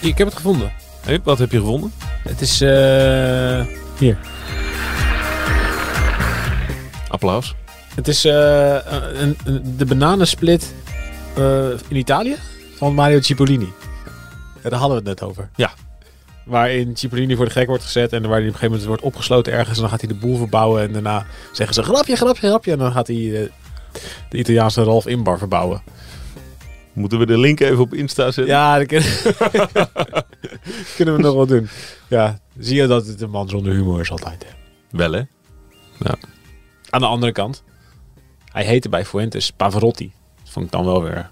Ik heb het gevonden. Wat heb je gevonden? Het is eh, hier. Applaus. Het is eh, een, een- de bananensplit eh, in Italië van Mario Cipollini. Ja, daar hadden we het net over. Ja. Waarin Cipollini voor de gek wordt gezet en waar hij op een gegeven moment wordt opgesloten ergens. En dan gaat hij de boel verbouwen en daarna zeggen ze grapje, grapje, grapje. En dan gaat hij eh, de Italiaanse Ralf Inbar verbouwen. Moeten we de link even op Insta zetten? Ja, dat kunnen, kunnen we nog wel doen. Ja, zie je dat het een man zonder humor is altijd. Hè? Wel hè? Aan de andere kant, hij heette bij Fuentes Pavarotti. Dat vond ik dan wel weer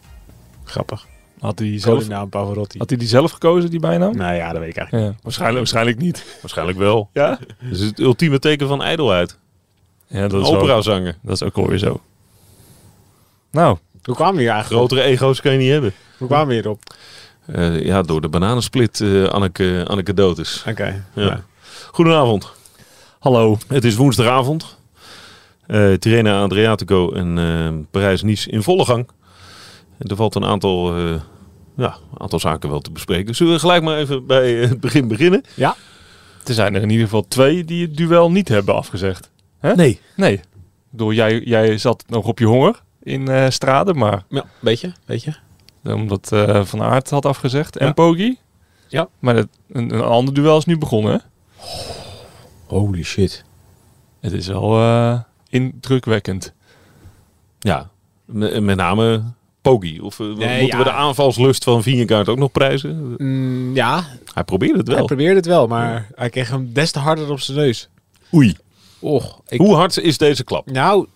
grappig. Had hij, zelf, Pavarotti. had hij die zelf gekozen, die bijnaam? Nou ja, dat weet ik eigenlijk Ja, waarschijnlijk, waarschijnlijk niet. Waarschijnlijk wel. Ja? Dat is het ultieme teken van ijdelheid. Ja, dat Een is, opera zanger. dat is ook alweer zo. Nou, niet. Hoe kwamen we hier eigenlijk? Grotere ego's kan je niet hebben. Hoe kwamen we hierop? Eh, ja, door de bananensplit eh Anneke, is. Oké. Ja. ja. Goedenavond. hallo. Het is woensdagavond. Eh Tirrena Adriatico en Parijs-Nice in volle gang. Er valt een aantal, eh, ja, een aantal zaken wel te bespreken. Zullen we gelijk maar even bij eh, het begin beginnen? Er zijn er in ieder geval twee die het duel niet hebben afgezegd. Nee. Nee. Bedoel, jij, jij zat nog op je honger in eh Straden, maar Ja, weet je, weet je. omdat eh, Van Aert had afgezegd en Ja. Poggi. Ja. Maar het, een, een ander duel is nu begonnen. hè? Holy shit. Het is wel eh, indrukwekkend. Ja, met name Poggi. Of eh, Nee, moeten ja. we de aanvalslust van Vingegaard ook nog prijzen? Mm, ja, Hij probeerde het hij wel. probeerde het wel, maar hij kreeg hem des te harder op zijn neus. Oei. Och, ik, Hoe hard is deze klap? Nou,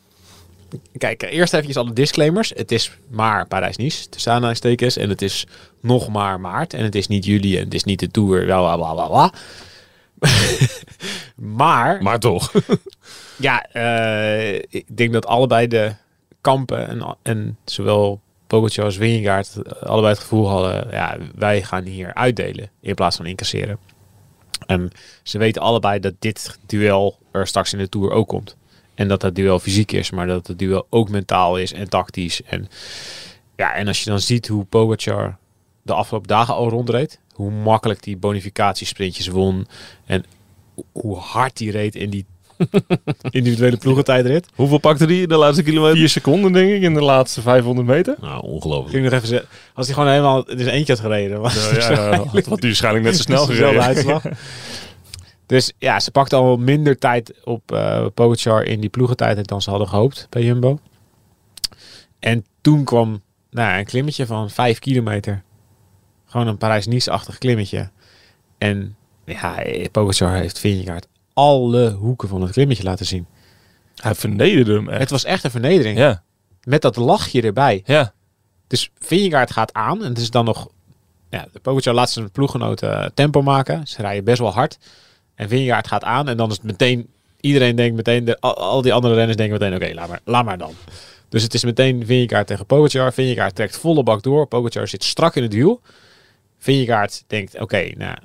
kijk, eerst even alle disclaimers. Het is maar Parijs-Nice, tussen aanhalingstekens. En het is nog maar maart. En het is niet juli en het is niet de Tour. Bla, bla, bla, bla, bla. maar, Maar toch. ja, eh, ik denk dat allebei de kampen en, en zowel Pogacar als Vingegaard allebei het gevoel hadden... Ja, wij gaan hier uitdelen in plaats van incasseren. En ze weten allebei dat dit duel er straks in de Tour ook komt. En dat dat duel fysiek is, maar dat het duel ook mentaal is en tactisch. En, ja, en als je dan ziet hoe Pogacar de afgelopen dagen al rondreed. Hoe makkelijk die bonificatiesprintjes won. En hoe hard die reed in die individuele ploegentijdrit. Hoeveel pakte hij de laatste kilometer? Vier seconden denk ik in de laatste 500 meter. Nou, ongelooflijk. Ging nog even zeggen, als hij gewoon helemaal zijn eentje had gereden. Was het Ja, ja, had hij waarschijnlijk net zo snel gereden. uitslag. Dus ja, ze pakte al minder tijd op eh Pogacar in die ploegentijd dan ze hadden gehoopt bij Jumbo. En toen kwam nou, een klimmetje van 5 kilometer. Gewoon een Parijs-Nice-achtig klimmetje. En ja, Pogacar heeft Vingegaard alle hoeken van het klimmetje laten zien. Hij vernederde hem echt. Het was echt een vernedering. Ja, Met dat lachje erbij. ja. Dus Vingegaard gaat aan. En het is dan nog... Ja, de Pogacar laat zijn ploeggenoten eh, tempo maken. Ze rijden best wel hard. En Vingegaard gaat aan. En dan is het meteen... Iedereen denkt meteen... De, al, al die andere renners denken meteen... Oké, laat, maar, laat maar dan. Dus het is meteen Vingegaard tegen Pogacar. Vingegaard trekt volle bak door. Pogacar zit strak in het wiel. Vingegaard denkt... Oké, nou...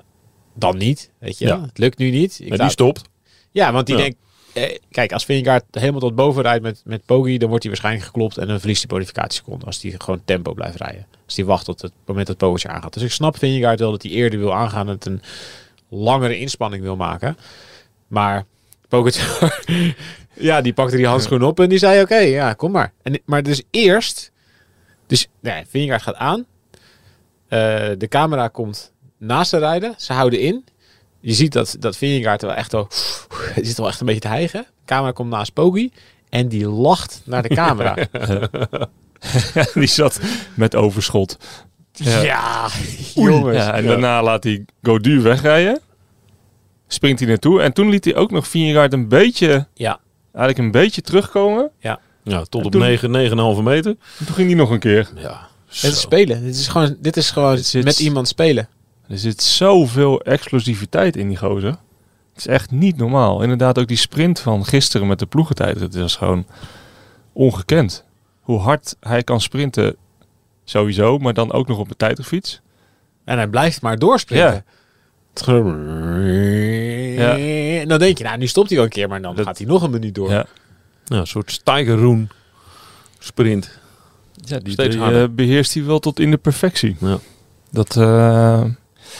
Dan niet. Weet je, Ja. het lukt nu niet. Ik die stopt. ja, want die Ja. denkt... Eh, kijk, als Vingegaard helemaal tot boven rijdt met, met Poggi... dan wordt hij waarschijnlijk geklopt en dan verliest hij bonificatieseconden... als hij gewoon tempo blijft rijden. Als hij wacht tot het moment dat Pogacar aangaat. Dus ik snap Vingegaard wel dat hij eerder wil aangaan... en het een langere inspanning wil maken. Maar Pogacar... ja, die pakte die handschoen op en die zei... oké, ja, kom maar. En, maar dus eerst... Dus nee, Vingegaard gaat aan. Eh, de camera komt naast de rijden. Ze houden in. Je ziet dat, dat Vingegaard er wel echt al... Die zit wel echt een beetje te hijgen. De camera komt naast Poggi. En die lacht naar de camera. die zat met overschot. ja, Ja. jongens. Ja, en daarna laat hij Godu wegrijden. Springt hij naartoe. En toen liet hij ook nog Vingegaard een beetje, Ja. eigenlijk een beetje terugkomen. Ja, tot En op toen- 9, 9,5 meter. En toen ging hij nog een keer. Ja. Het is spelen. Dit is gewoon, dit is gewoon met iemand spelen. Er zit zoveel explosiviteit in die gozer. Het is echt niet normaal. Inderdaad, ook die sprint van gisteren met de ploegentijd. Het was gewoon ongekend. Hoe hard hij kan sprinten, sowieso. Maar dan ook nog op de tijdfiets. En hij blijft maar doorspringen. Ja. Is. En dan denk je, nou, nu stopt hij wel een keer, maar dan Dat- gaat hij nog een minuut door. Ja. Ja, een soort Steigeroen sprint. Ja, die, Steeds die, harder. eh, beheerst hij wel tot in de perfectie. Ja. Dat, eh,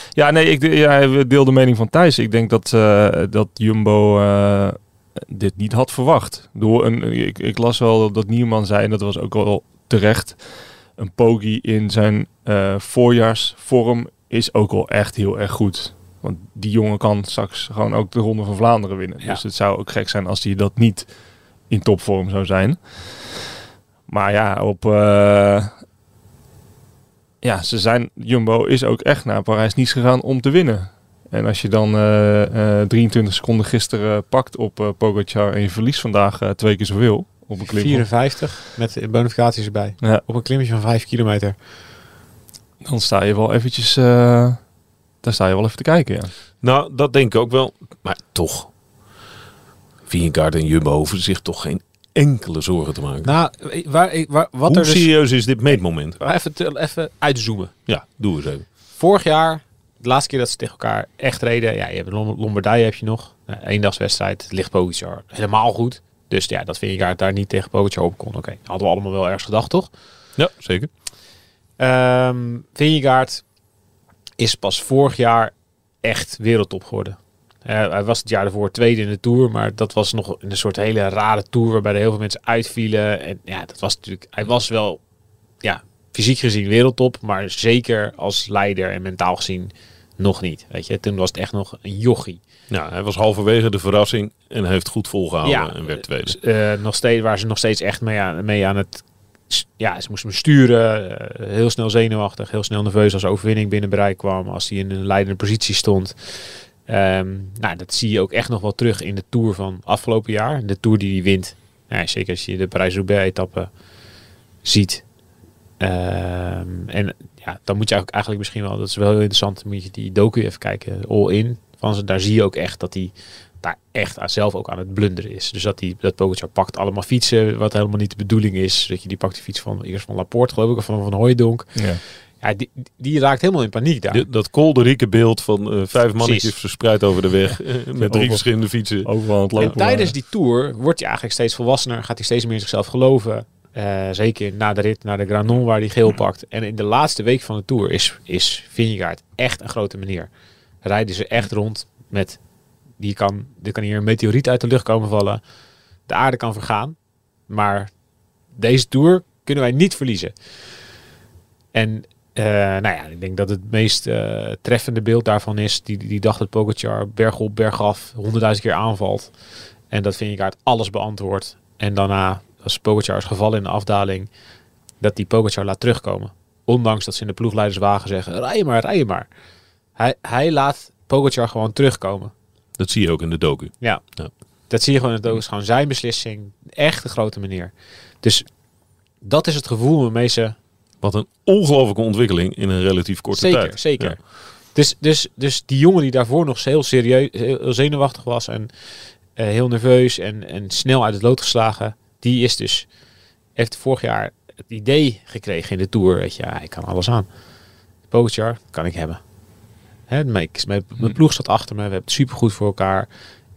ja, nee, ik ja, we deel de mening van Thijs. Ik denk dat, eh, dat Jumbo eh, dit niet had verwacht. Door een, ik, ik las wel dat Nierman zei, en dat was ook wel terecht, een Poggi in zijn eh, voorjaarsvorm is ook wel echt heel erg goed. Want die jongen kan straks gewoon ook de Ronde van Vlaanderen winnen. Ja. Dus het zou ook gek zijn als hij dat niet in topvorm zou zijn. Maar ja, op... ja, ze zijn, Jumbo is ook echt naar Parijs-Nice gegaan om te winnen. En als je dan eh, eh, 23 seconden gisteren pakt op eh Pogacar en je verliest vandaag eh, twee keer zoveel op een klim. 54 met bonificaties erbij. Ja, Op een klimmetje van 5 kilometer. dan sta je wel eventjes, eh daar sta je wel even te kijken, ja. Nou, dat denk ik ook wel. Maar toch. Vingegaard en Jumbo hoeven zich toch geen enkele zorgen te maken. Nou, waar, waar, wat Hoe er dus... serieus is dit meetmoment? Even, te- even uitzoomen. Ja, doe eens even. Vorig jaar, de laatste keer dat ze tegen elkaar echt reden. Ja, je hebt Lom- Lombardije heb je nog. Nou, eendagswedstrijd. Ligt Pogacar helemaal goed. Dus ja, dat vind ik daar niet tegen Pogacar op kon. Oké, hadden we allemaal wel ergens gedacht, toch? Ja, zeker. Ehm Vingegaard is pas vorig jaar echt wereldtop geworden. Eh, hij was het jaar ervoor tweede in de Tour, maar dat was nog een soort hele rare Tour waarbij er heel veel mensen uitvielen. En ja, dat was natuurlijk, hij was wel ja, fysiek gezien wereldtop, maar zeker als leider en mentaal gezien nog niet. Weet je, toen was het echt nog een jochie. Ja, hij was halverwege de verrassing en heeft goed volgehouden Ja, en werd tweede. Eh, nog steeds, waar ze nog steeds echt mee aan, mee aan het... Ja, ze moesten hem sturen. eh, heel snel zenuwachtig. Heel snel nerveus als de overwinning binnen bereik kwam. Als hij in een leidende positie stond. Ehm, nou, dat zie je ook echt nog wel terug in de Tour van afgelopen jaar. De Tour die hij wint. Ja, zeker als je de Parijs-Roubaix-etappe ziet. Ehm, en ja, dan moet je ook eigenlijk misschien wel... Dat is wel heel interessant. Moet je die docu even kijken. All In. Van ze. Daar zie je ook echt dat hij daar echt aan- zelf ook aan het blunderen is. Dus dat die dat Pogacar pakt allemaal fietsen, wat helemaal niet de bedoeling is. Dat je die pakt die fiets van eerst van Laporte, geloof ik, of van Van Hooijdonk. ja. Ja, die, die raakt helemaal in paniek daar. Dat kolderieke beeld van eh, vijf mannetjes Precies. verspreid over de weg eh, met drie Over- verschillende fietsen. Overal aan het En lopen. tijdens die tour wordt hij eigenlijk steeds volwassener, gaat hij steeds meer in zichzelf geloven. Eh, zeker na de rit naar de Granon waar hij geel pakt. En in de laatste week van de tour is, is Vingegaard echt een grote meneer. Rijden ze echt rond met, die kan, er kan hier een meteoriet uit de lucht komen vallen. De aarde kan vergaan. Maar deze tour kunnen wij niet verliezen. En eh, nou ja, ik denk dat het meest eh, treffende beeld daarvan is die, die dag dat Pogacar bergop, bergaf, honderdduizend keer aanvalt. En dat Vingegaard alles beantwoordt. En daarna, als Pogacar is gevallen in de afdaling, dat die Pogacar laat terugkomen. Ondanks dat ze in de ploegleiderswagen zeggen, rij je maar, rij je maar. Hij, hij laat Pogacar gewoon terugkomen. Dat zie je ook in de docu. Ja. Ja. Dat zie je gewoon in het oog. is gewoon zijn beslissing. Echt een grote meneer. Dus dat is het gevoel waarmee ze Wat een ongelofelijke ontwikkeling in een relatief korte zeker, tijd. Zeker, Ja. Dus, dus, dus die jongen die daarvoor nog heel serieus, heel, zenuwachtig was en eh, heel nerveus en, en snel uit het lood geslagen, die is dus, heeft vorig jaar het idee gekregen in de Tour, weet je, ja, ik kan alles aan. Pogacar kan ik hebben. Hè, mijn, mijn, mijn ploeg staat achter me, we hebben het supergoed voor elkaar.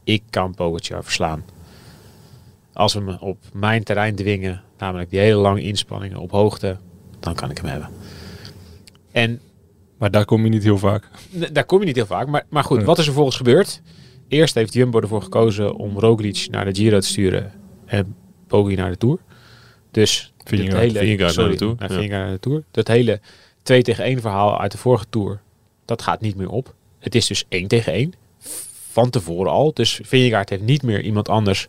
Ik kan Pogacar verslaan. Als we me op mijn terrein dwingen, namelijk die hele lange inspanningen op hoogte, dan kan ik hem hebben. En Maar daar kom je niet heel vaak. Daar kom je niet heel vaak. Maar, maar goed, Nee. wat is er vervolgens gebeurd? Eerst heeft Jumbo ervoor gekozen om Roglic naar de Giro te sturen en Poggi naar de Tour. Dus Vingegaard- dit hele, Vingegaard naar de Tour, Naar ja. Vingegaard naar de Tour. Dat hele 2 tegen 1 verhaal uit de vorige Tour, dat gaat niet meer op. Het is dus 1 tegen 1. Van tevoren al. Dus Vingegaard heeft niet meer iemand anders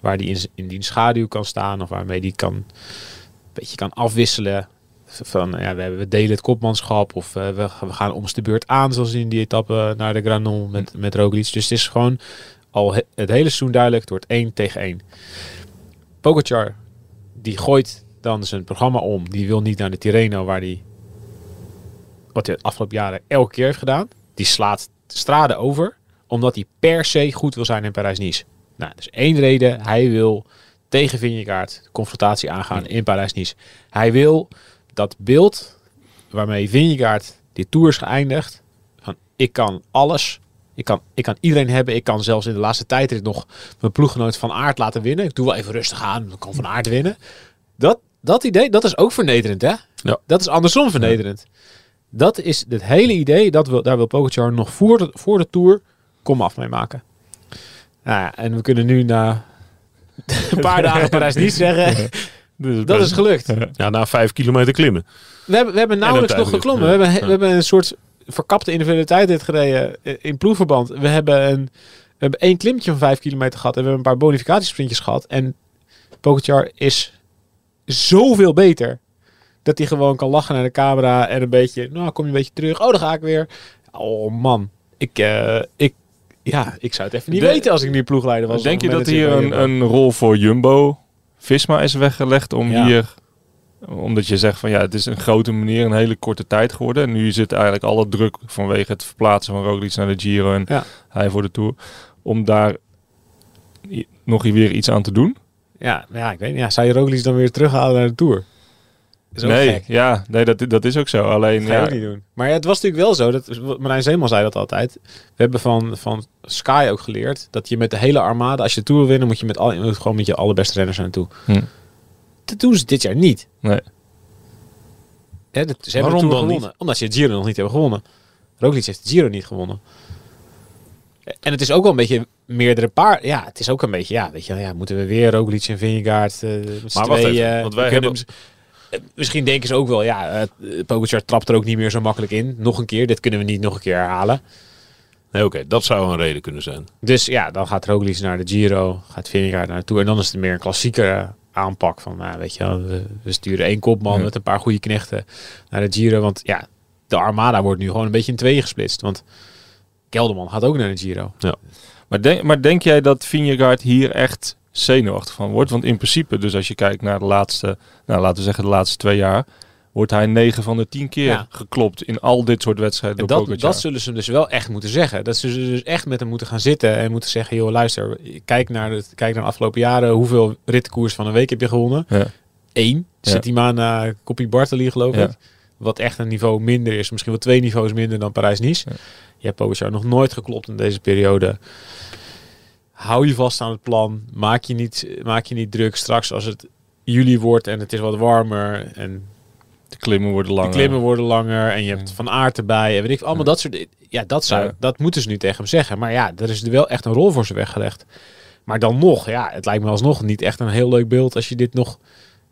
waar die in die schaduw kan staan of waarmee die kan, een beetje kan afwisselen. Van ja, we, hebben, we delen het kopmanschap of eh, we, we gaan om de beurt aan, zoals in die etappe naar de Granon met, met Roglic. Dus het is gewoon al he- het hele seizoen duidelijk. Het wordt 1 tegen 1. Pogacar, die gooit dan zijn programma om. Die wil niet naar de Tirreno, waar die wat hij de afgelopen jaren elke keer heeft gedaan. Die slaat straden over, omdat hij per se goed wil zijn in Parijs-Nice. Nou, dus één reden. Hij wil tegen Vingegaard de confrontatie aangaan in Parijs-Nice. Hij wil dat beeld waarmee Vingegaard dit Tour is geëindigd. Van ik kan alles. Ik kan, ik kan iedereen hebben. Ik kan zelfs in de laatste tijd nog mijn ploeggenoot Van Aert laten winnen. Ik doe wel even rustig aan. Dan kan Van Aert winnen. Dat, dat idee, dat is ook vernederend, hè? Ja. Dat is andersom vernederend. Dat is het hele idee. Dat wil, daar wil Pogacar nog voor de, voor de Tour kom af mee maken. Nou ja, en we kunnen nu na een paar dagen Parijs niet zeggen. Dus Dat is gelukt. Ja, na vijf kilometer klimmen. We hebben, we hebben nauwelijks nog geklommen. We hebben, we hebben een soort verkapte individualiteit dit gereden in ploegverband. We hebben, een, we hebben één klimmetje van vijf kilometer gehad. En we hebben een paar bonificatiesprintjes gehad. En Pogacar is zoveel beter. Dat hij gewoon kan lachen naar de camera en een beetje, nou kom je een beetje terug. Oh, dan ga ik weer. Oh man, ik, eh, ik, ja, ik zou het even niet De- weten als ik nu ploegleider was. Denk je dat hier een, een rol voor Jumbo Visma is weggelegd om Ja. hier omdat je zegt van ja, het is een grote manier, een hele korte tijd geworden. En nu zit eigenlijk alle druk vanwege het verplaatsen van Roglic naar de Giro en Ja. hij voor de Tour. Om daar nog weer iets aan te doen? Ja, ja, ik weet niet. Ja, zou je Roglic dan weer terughalen naar de Tour? Is ook nee, gek. ja, nee dat, dat is ook zo. Alleen Dat ga je ja, ook niet doen. Maar ja, het was natuurlijk wel zo. Dat, Marijn Zeeman zei dat altijd. We hebben van, van Sky ook geleerd. Dat je met de hele armada, als je de Tour wil winnen, moet je met al, moet gewoon met je allerbeste renners er naartoe. Hm. Dat doen ze dit jaar niet. nee. Dat, ze hebben Waarom de Tour dan gewonnen. Omdat ze het Giro nog niet hebben gewonnen. Roglic heeft de Giro niet gewonnen. En het is ook wel een beetje meerdere paar. Ja, het is ook een beetje. Ja, weet je, ja, moeten we weer Roglic en Vingegaard. eh z'n Maar wacht tweeën, even, want wij hebben- Misschien denken ze ook wel, ja, uh, Pogacar trapt er ook niet meer zo makkelijk in. Nog een keer, dit kunnen we niet nog een keer herhalen. Nee, oké, dat zou een reden kunnen zijn. Dus ja, dan gaat Roglic naar de Giro, gaat Vingegaard naar de Tour. En dan is het meer een klassiekere aanpak van, nou, weet je wel, we, we sturen één kopman Ja. met een paar goede knechten naar de Giro. Want ja, de Armada wordt nu gewoon een beetje in tweeën gesplitst. Want Kelderman gaat ook naar de Giro. Maar, denk, maar denk jij dat Vingegaard hier echt zenuwachtig van wordt? Want in principe, dus als je kijkt naar de laatste, nou laten we zeggen de laatste twee jaar, wordt hij 9 van de 10 keer Ja. geklopt in al dit soort wedstrijden En door dat, dat zullen ze dus wel echt moeten zeggen. Dat ze dus echt met hem moeten gaan zitten en moeten zeggen, joh, luister, kijk naar, het, kijk naar de afgelopen jaren. Hoeveel rittenkoers van een week heb je gewonnen? Ja. Eén. Zit die maar naar Koppie Bartoli, geloof Ja. ik. Wat echt een niveau minder is. Misschien wel twee niveaus minder dan Parijs-Nice. Je hebt Pogacar nog nooit geklopt in deze periode. Hou je vast aan het plan. Maak je niet, maak je niet druk. Straks als het juli wordt en het is wat warmer en de klimmen worden langer. de klimmen worden langer en je hebt Ja. van aard erbij en weet ik allemaal Ja. dat soort ja dat zou Ja. dat moeten ze nu tegen hem zeggen maar ja er is er wel echt een rol voor ze weggelegd maar dan nog ja het lijkt me alsnog niet echt een heel leuk beeld als je dit nog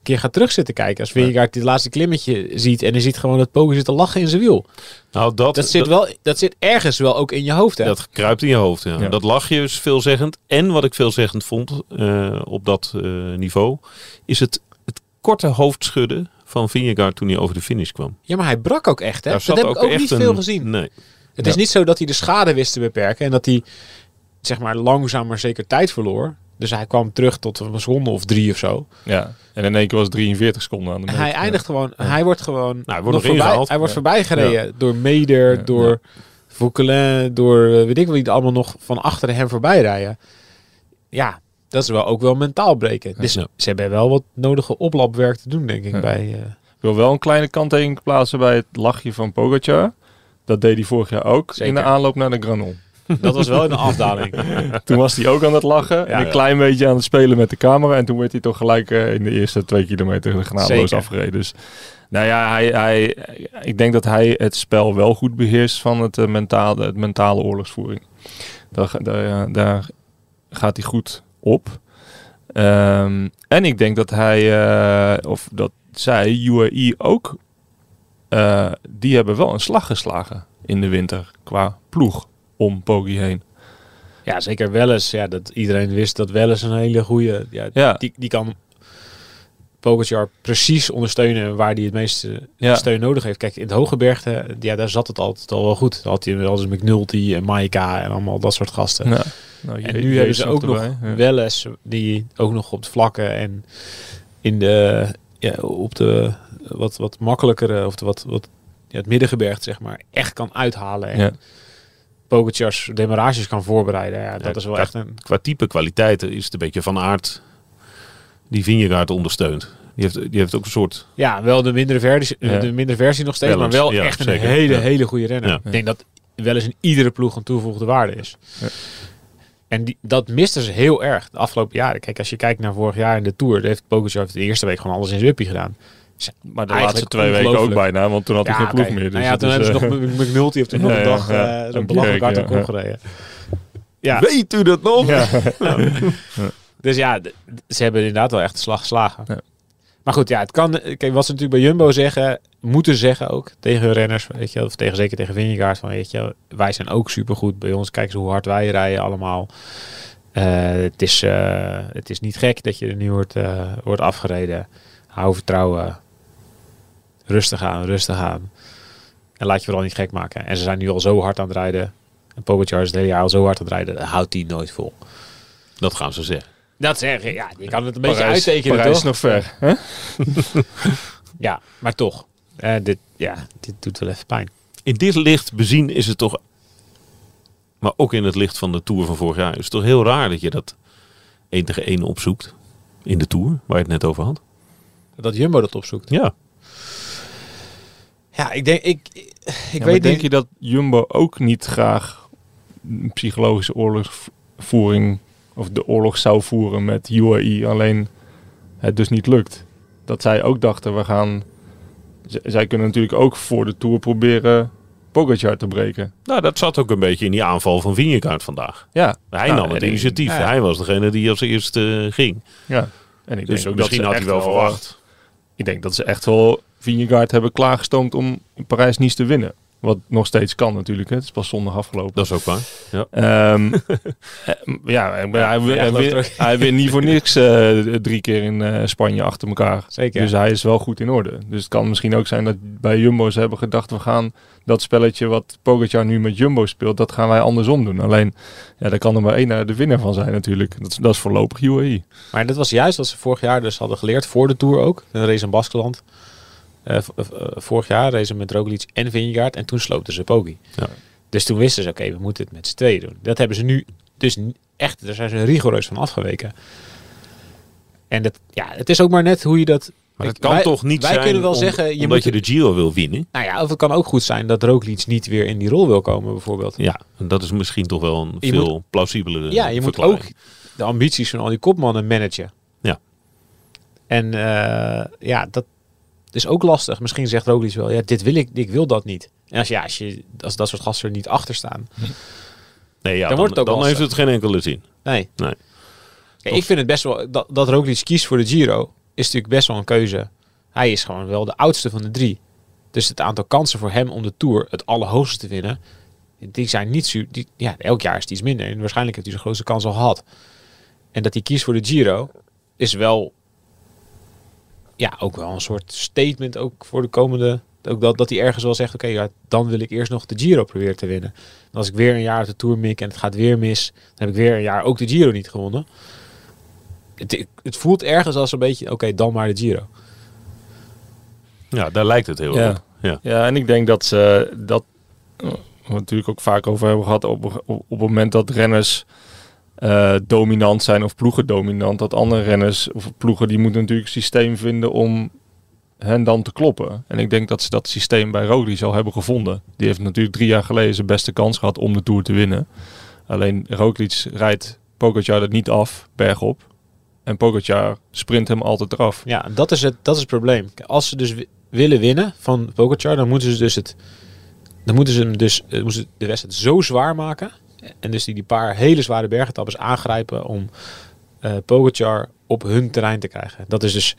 keer gaat terugzitten kijken als Vingegaard dit laatste klimmetje ziet en hij ziet gewoon dat Pogacar zit te lachen in zijn wiel Nou, dat, dat zit wel dat zit ergens wel ook in je hoofd hè Dat kruipt in je hoofd. Ja. Ja. Dat lachje is veelzeggend. En wat ik veelzeggend vond eh, op dat eh, niveau, is het, het korte hoofdschudden van Vingegaard toen hij over de finish kwam. ja maar hij brak ook echt hè Daar dat heb ik ook niet een- veel gezien Nee. Het Ja. is niet zo dat hij de schade wist te beperken en dat hij zeg maar langzaam maar zeker tijd verloor. Dus hij kwam terug tot een seconde of drie of zo. Ja, en in één keer was het 43 seconden aan de meter. Hij eindigt gewoon, hij wordt gewoon Nou, hij wordt nog voorbij, hij wordt voorbij gereden door Meder, door. Vauquelin, door eh, weet ik wel er allemaal nog van achter hem voorbij rijden. Ja, dat is wel ook wel mentaal breken. Dus ze hebben wel wat nodige oplapwerk te doen, denk ik. Bij, eh, Ik wil wel een kleine kanttekening plaatsen bij het lachje van Pogacar. Dat deed hij vorig jaar ook Zeker. in de aanloop naar de Granon. Dat was wel in de afdaling. Toen was hij ook aan het lachen en een ja. klein beetje aan het spelen met de camera. En toen werd hij toch gelijk eh, in de eerste twee kilometer genadeloos afgereden. Dus nou ja, hij, hij, ik denk dat hij het spel wel goed beheerst van het, eh, mentale, het mentale oorlogsvoering. Daar, daar, daar gaat hij goed op. Ehm, en ik denk dat hij, eh, of dat zij, UAE ook, die hebben wel een slag geslagen in de winter qua ploeg om Poggi heen. ja, zeker Welles. Ja, dat iedereen wist dat Welles een hele goede... Ja, Ja. Die, die kan Pogacar precies ondersteunen waar hij het meeste Ja. steun nodig heeft. Kijk, in het Hogebergte, ja, daar zat het altijd al wel goed. Dan had hij wel eens McNulty en Maika en allemaal dat soort gasten. Ja. Nou, En Je- nu hebben ze ook nog ja. Welles, die ook nog op de vlakken en in de, ja, op de wat, wat makkelijkere, of de wat, wat ja, het middengebergte, zeg maar, echt kan uithalen. En Ja. Pogacar's demarages kan voorbereiden. Ja, dat Ja, is wel echt een... Qua type kwaliteiten is het een beetje van aard die Vingegaard ondersteunt. Die heeft, die heeft ook een soort... Ja, wel de mindere versie, Ja. de mindere versie nog steeds, Balance, maar wel ja, echt een hele, Ja. hele goede renner. Ja. Ik denk dat wel eens in iedere ploeg een toegevoegde waarde is. Ja. En die, dat misten ze heel erg de afgelopen jaren. Kijk, als je kijkt naar vorig jaar in de Tour, heeft Pogacar de eerste week gewoon alles in zijn uppie gedaan. Maar de laatste twee weken ook bijna, want toen had hij geen ploeg meer. Dus nou ja, toen is, hebben ze eh, nog McNulty heeft toen nog Ja, een dag eh, zo'n Een belachelijk hard op gereden. Ja, Weet u dat nog? dus ja, ze hebben inderdaad wel echt de slag geslagen. Maar goed, ja, het kan. Kijk, wat ze natuurlijk bij Jumbo zeggen, moeten zeggen ook tegen hun renners, weet je, of tegen zeker tegen Vingegaard van, weet je, wij zijn ook supergoed bij ons. Kijk eens hoe hard wij rijden allemaal. Eh, het is, eh, het is niet gek dat je er nu wordt, eh, wordt afgereden. Hou vertrouwen. Rustig aan, rustig aan. En laat je vooral niet gek maken. En ze zijn nu al zo hard aan het rijden. En Pogacar is het hele jaar al zo hard aan het rijden. houdt die nooit vol. Dat gaan ze zeggen. Dat zeg je, ja, je kan het een beetje Parijs, uittekenen, Parijs toch? is nog ver. Hè? Ja, maar toch. Eh, dit, ja, dit doet wel even pijn. In dit licht bezien is het toch... Maar ook in het licht van de Tour van vorig jaar... is het toch heel raar dat je dat 1 tegen 1 opzoekt. In de Tour, waar je het net over had. Dat Jumbo dat opzoekt. Ja. Ja, ik denk, ik, ik, ik Ja, maar weet denk niet. je dat Jumbo ook niet graag een psychologische oorlogsvoering of de oorlog zou voeren met UAE, alleen het dus niet lukt? Dat zij ook dachten, we gaan... Z- zij kunnen natuurlijk ook voor de Tour proberen Pogacar te breken. Nou, dat zat ook een beetje in die aanval van Vingegaard vandaag. Ja, Hij Nou, nam het en ik- initiatief. ja. Hij was degene die als eerste eh, ging. ja. En ik Dus denk ook misschien dat had hij wel, verwacht. Ik denk dat ze echt wel Vingegaard hebben klaargestoomd om in Parijs-Nice te winnen. Wat nog steeds kan natuurlijk. Hè. Het is pas zondag afgelopen. Dat is ook waar. Ja. Ehm, eh, ja, hij, hij, hij, wint niet voor niks eh, drie keer in eh, Spanje achter elkaar. Zeker. Dus hij is wel goed in orde. Dus het kan misschien ook zijn dat bij Jumbo ze hebben gedacht... we gaan dat spelletje wat Pogacar nu met Jumbo speelt... dat gaan wij andersom doen. Alleen, ja, daar kan er maar één de winnaar van zijn natuurlijk. Dat is, dat is voorlopig UAE. Maar dat was juist wat ze vorig jaar dus hadden geleerd. Voor de Tour ook. Een race in Baskeland. Eh, v- eh, vorig jaar race met Roglic en Vingegaard. En toen sloten ze Poggi. Ja. Dus toen wisten ze, oké, we moeten het met z'n tweeën doen. Dat hebben ze nu dus echt, daar zijn ze rigoureus van afgeweken. En dat, ja, het is ook maar net hoe je dat... Maar het kan wij- toch niet wij zijn kunnen wel om- zeggen, je omdat moet- je de Giro wil winnen. Nou ja, of het kan ook goed zijn dat Roglic niet weer in die rol wil komen bijvoorbeeld. Ja, en dat is misschien toch wel een Je veel plausibelere Ja, je moet ook de ambities van al die kopmannen managen. Ja. En eh, ja, dat is ook lastig. Misschien zegt Roglic wel, ja, dit wil ik, ik wil dat niet. En als, ja, als, je, als dat soort gasten er niet achter staan. Nee, ja, Dan dan, wordt het ook dan lastig. heeft het geen enkele zin. Nee. Nee. Ja, ik vind het best wel, dat, dat Roglic kiest voor de Giro, is natuurlijk best wel een keuze. Hij is gewoon wel de oudste van de drie. Dus het aantal kansen voor hem om de Tour het allerhoogste te winnen, die zijn niet su die, Ja, elk jaar is het iets minder. En waarschijnlijk heeft hij zijn grootste kans al gehad. En dat hij kiest voor de Giro, is wel... Ja, ook wel een soort statement ook voor de komende... Ook dat, dat hij ergens wel zegt, oké, ja, dan wil ik eerst nog de Giro proberen te winnen. En als ik weer een jaar uit de Tour mik en het gaat weer mis, dan heb ik weer een jaar ook de Giro niet gewonnen. Het, het voelt ergens als een beetje, oké, dan maar de Giro. Ja, daar lijkt het heel Ja. op. Ja. Ja, en ik denk dat ze dat we het natuurlijk ook vaak over hebben gehad op, op, op het moment dat renners eh, dominant zijn of ploegen dominant, dat andere renners of ploegen die moeten natuurlijk een systeem vinden om hen dan te kloppen. En ik denk dat ze dat systeem bij Roglic al hebben gevonden. Die heeft natuurlijk drie jaar geleden zijn beste kans gehad om de Tour te winnen. Alleen Roglic rijdt Pogacar dat niet af, bergop. En Pogacar sprint hem altijd eraf. Ja, dat is het, dat is het probleem. Als ze dus wi- willen winnen van Pogacar, dan moeten ze dus het, dan moeten ze hem dus, eh, moeten de wedstrijd zo zwaar maken. En dus die, die paar hele zware bergetappes aangrijpen om eh Pogacar op hun terrein te krijgen. Dat is dus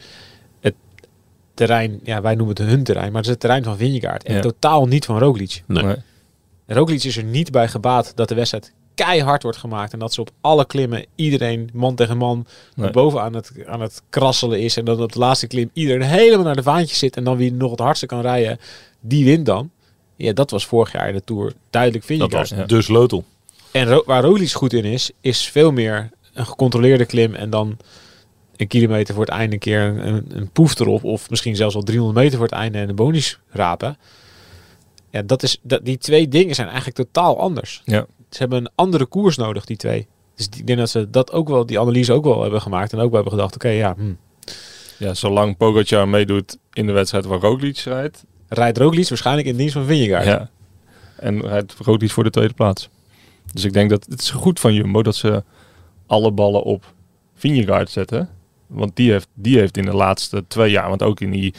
het terrein, ja, wij noemen het hun terrein, maar het is het terrein van Vingegaard. En Ja. totaal niet van Roglic. Nee. Nee. Roglic is er niet bij gebaat dat de wedstrijd keihard wordt gemaakt. En dat ze op alle klimmen iedereen man tegen man Nee. boven aan het, aan het krasselen is. En dan op de laatste klim iedereen helemaal naar de vaantjes zit. En dan wie nog het hardste kan rijden, die wint dan. Ja, dat was vorig jaar in de Tour duidelijk Dat Vingegaard. was Ja. de sleutel. En Ro- waar Roglic goed in is, is veel meer een gecontroleerde klim. En dan een kilometer voor het einde een keer een, poef erop. Of misschien zelfs al 300 meter voor het einde en een bonus rapen. Ja, dat is, dat, die twee dingen zijn eigenlijk totaal anders. Ja. Ze hebben een andere koers nodig, die twee. Dus die- ik denk dat ze dat ook wel, die analyse ook wel hebben gemaakt. En ook wel hebben gedacht, oké, ja, hm. Ja, zolang Pogacar meedoet in de wedstrijd waar Roglic rijdt, rijdt Roglic waarschijnlijk in dienst van Vingegaard. Ja. En rood iets voor de tweede plaats. Dus ik denk dat het is goed van Jumbo dat ze alle ballen op Vingegaard zetten. Want die heeft, die heeft in de laatste twee jaar, want ook in die,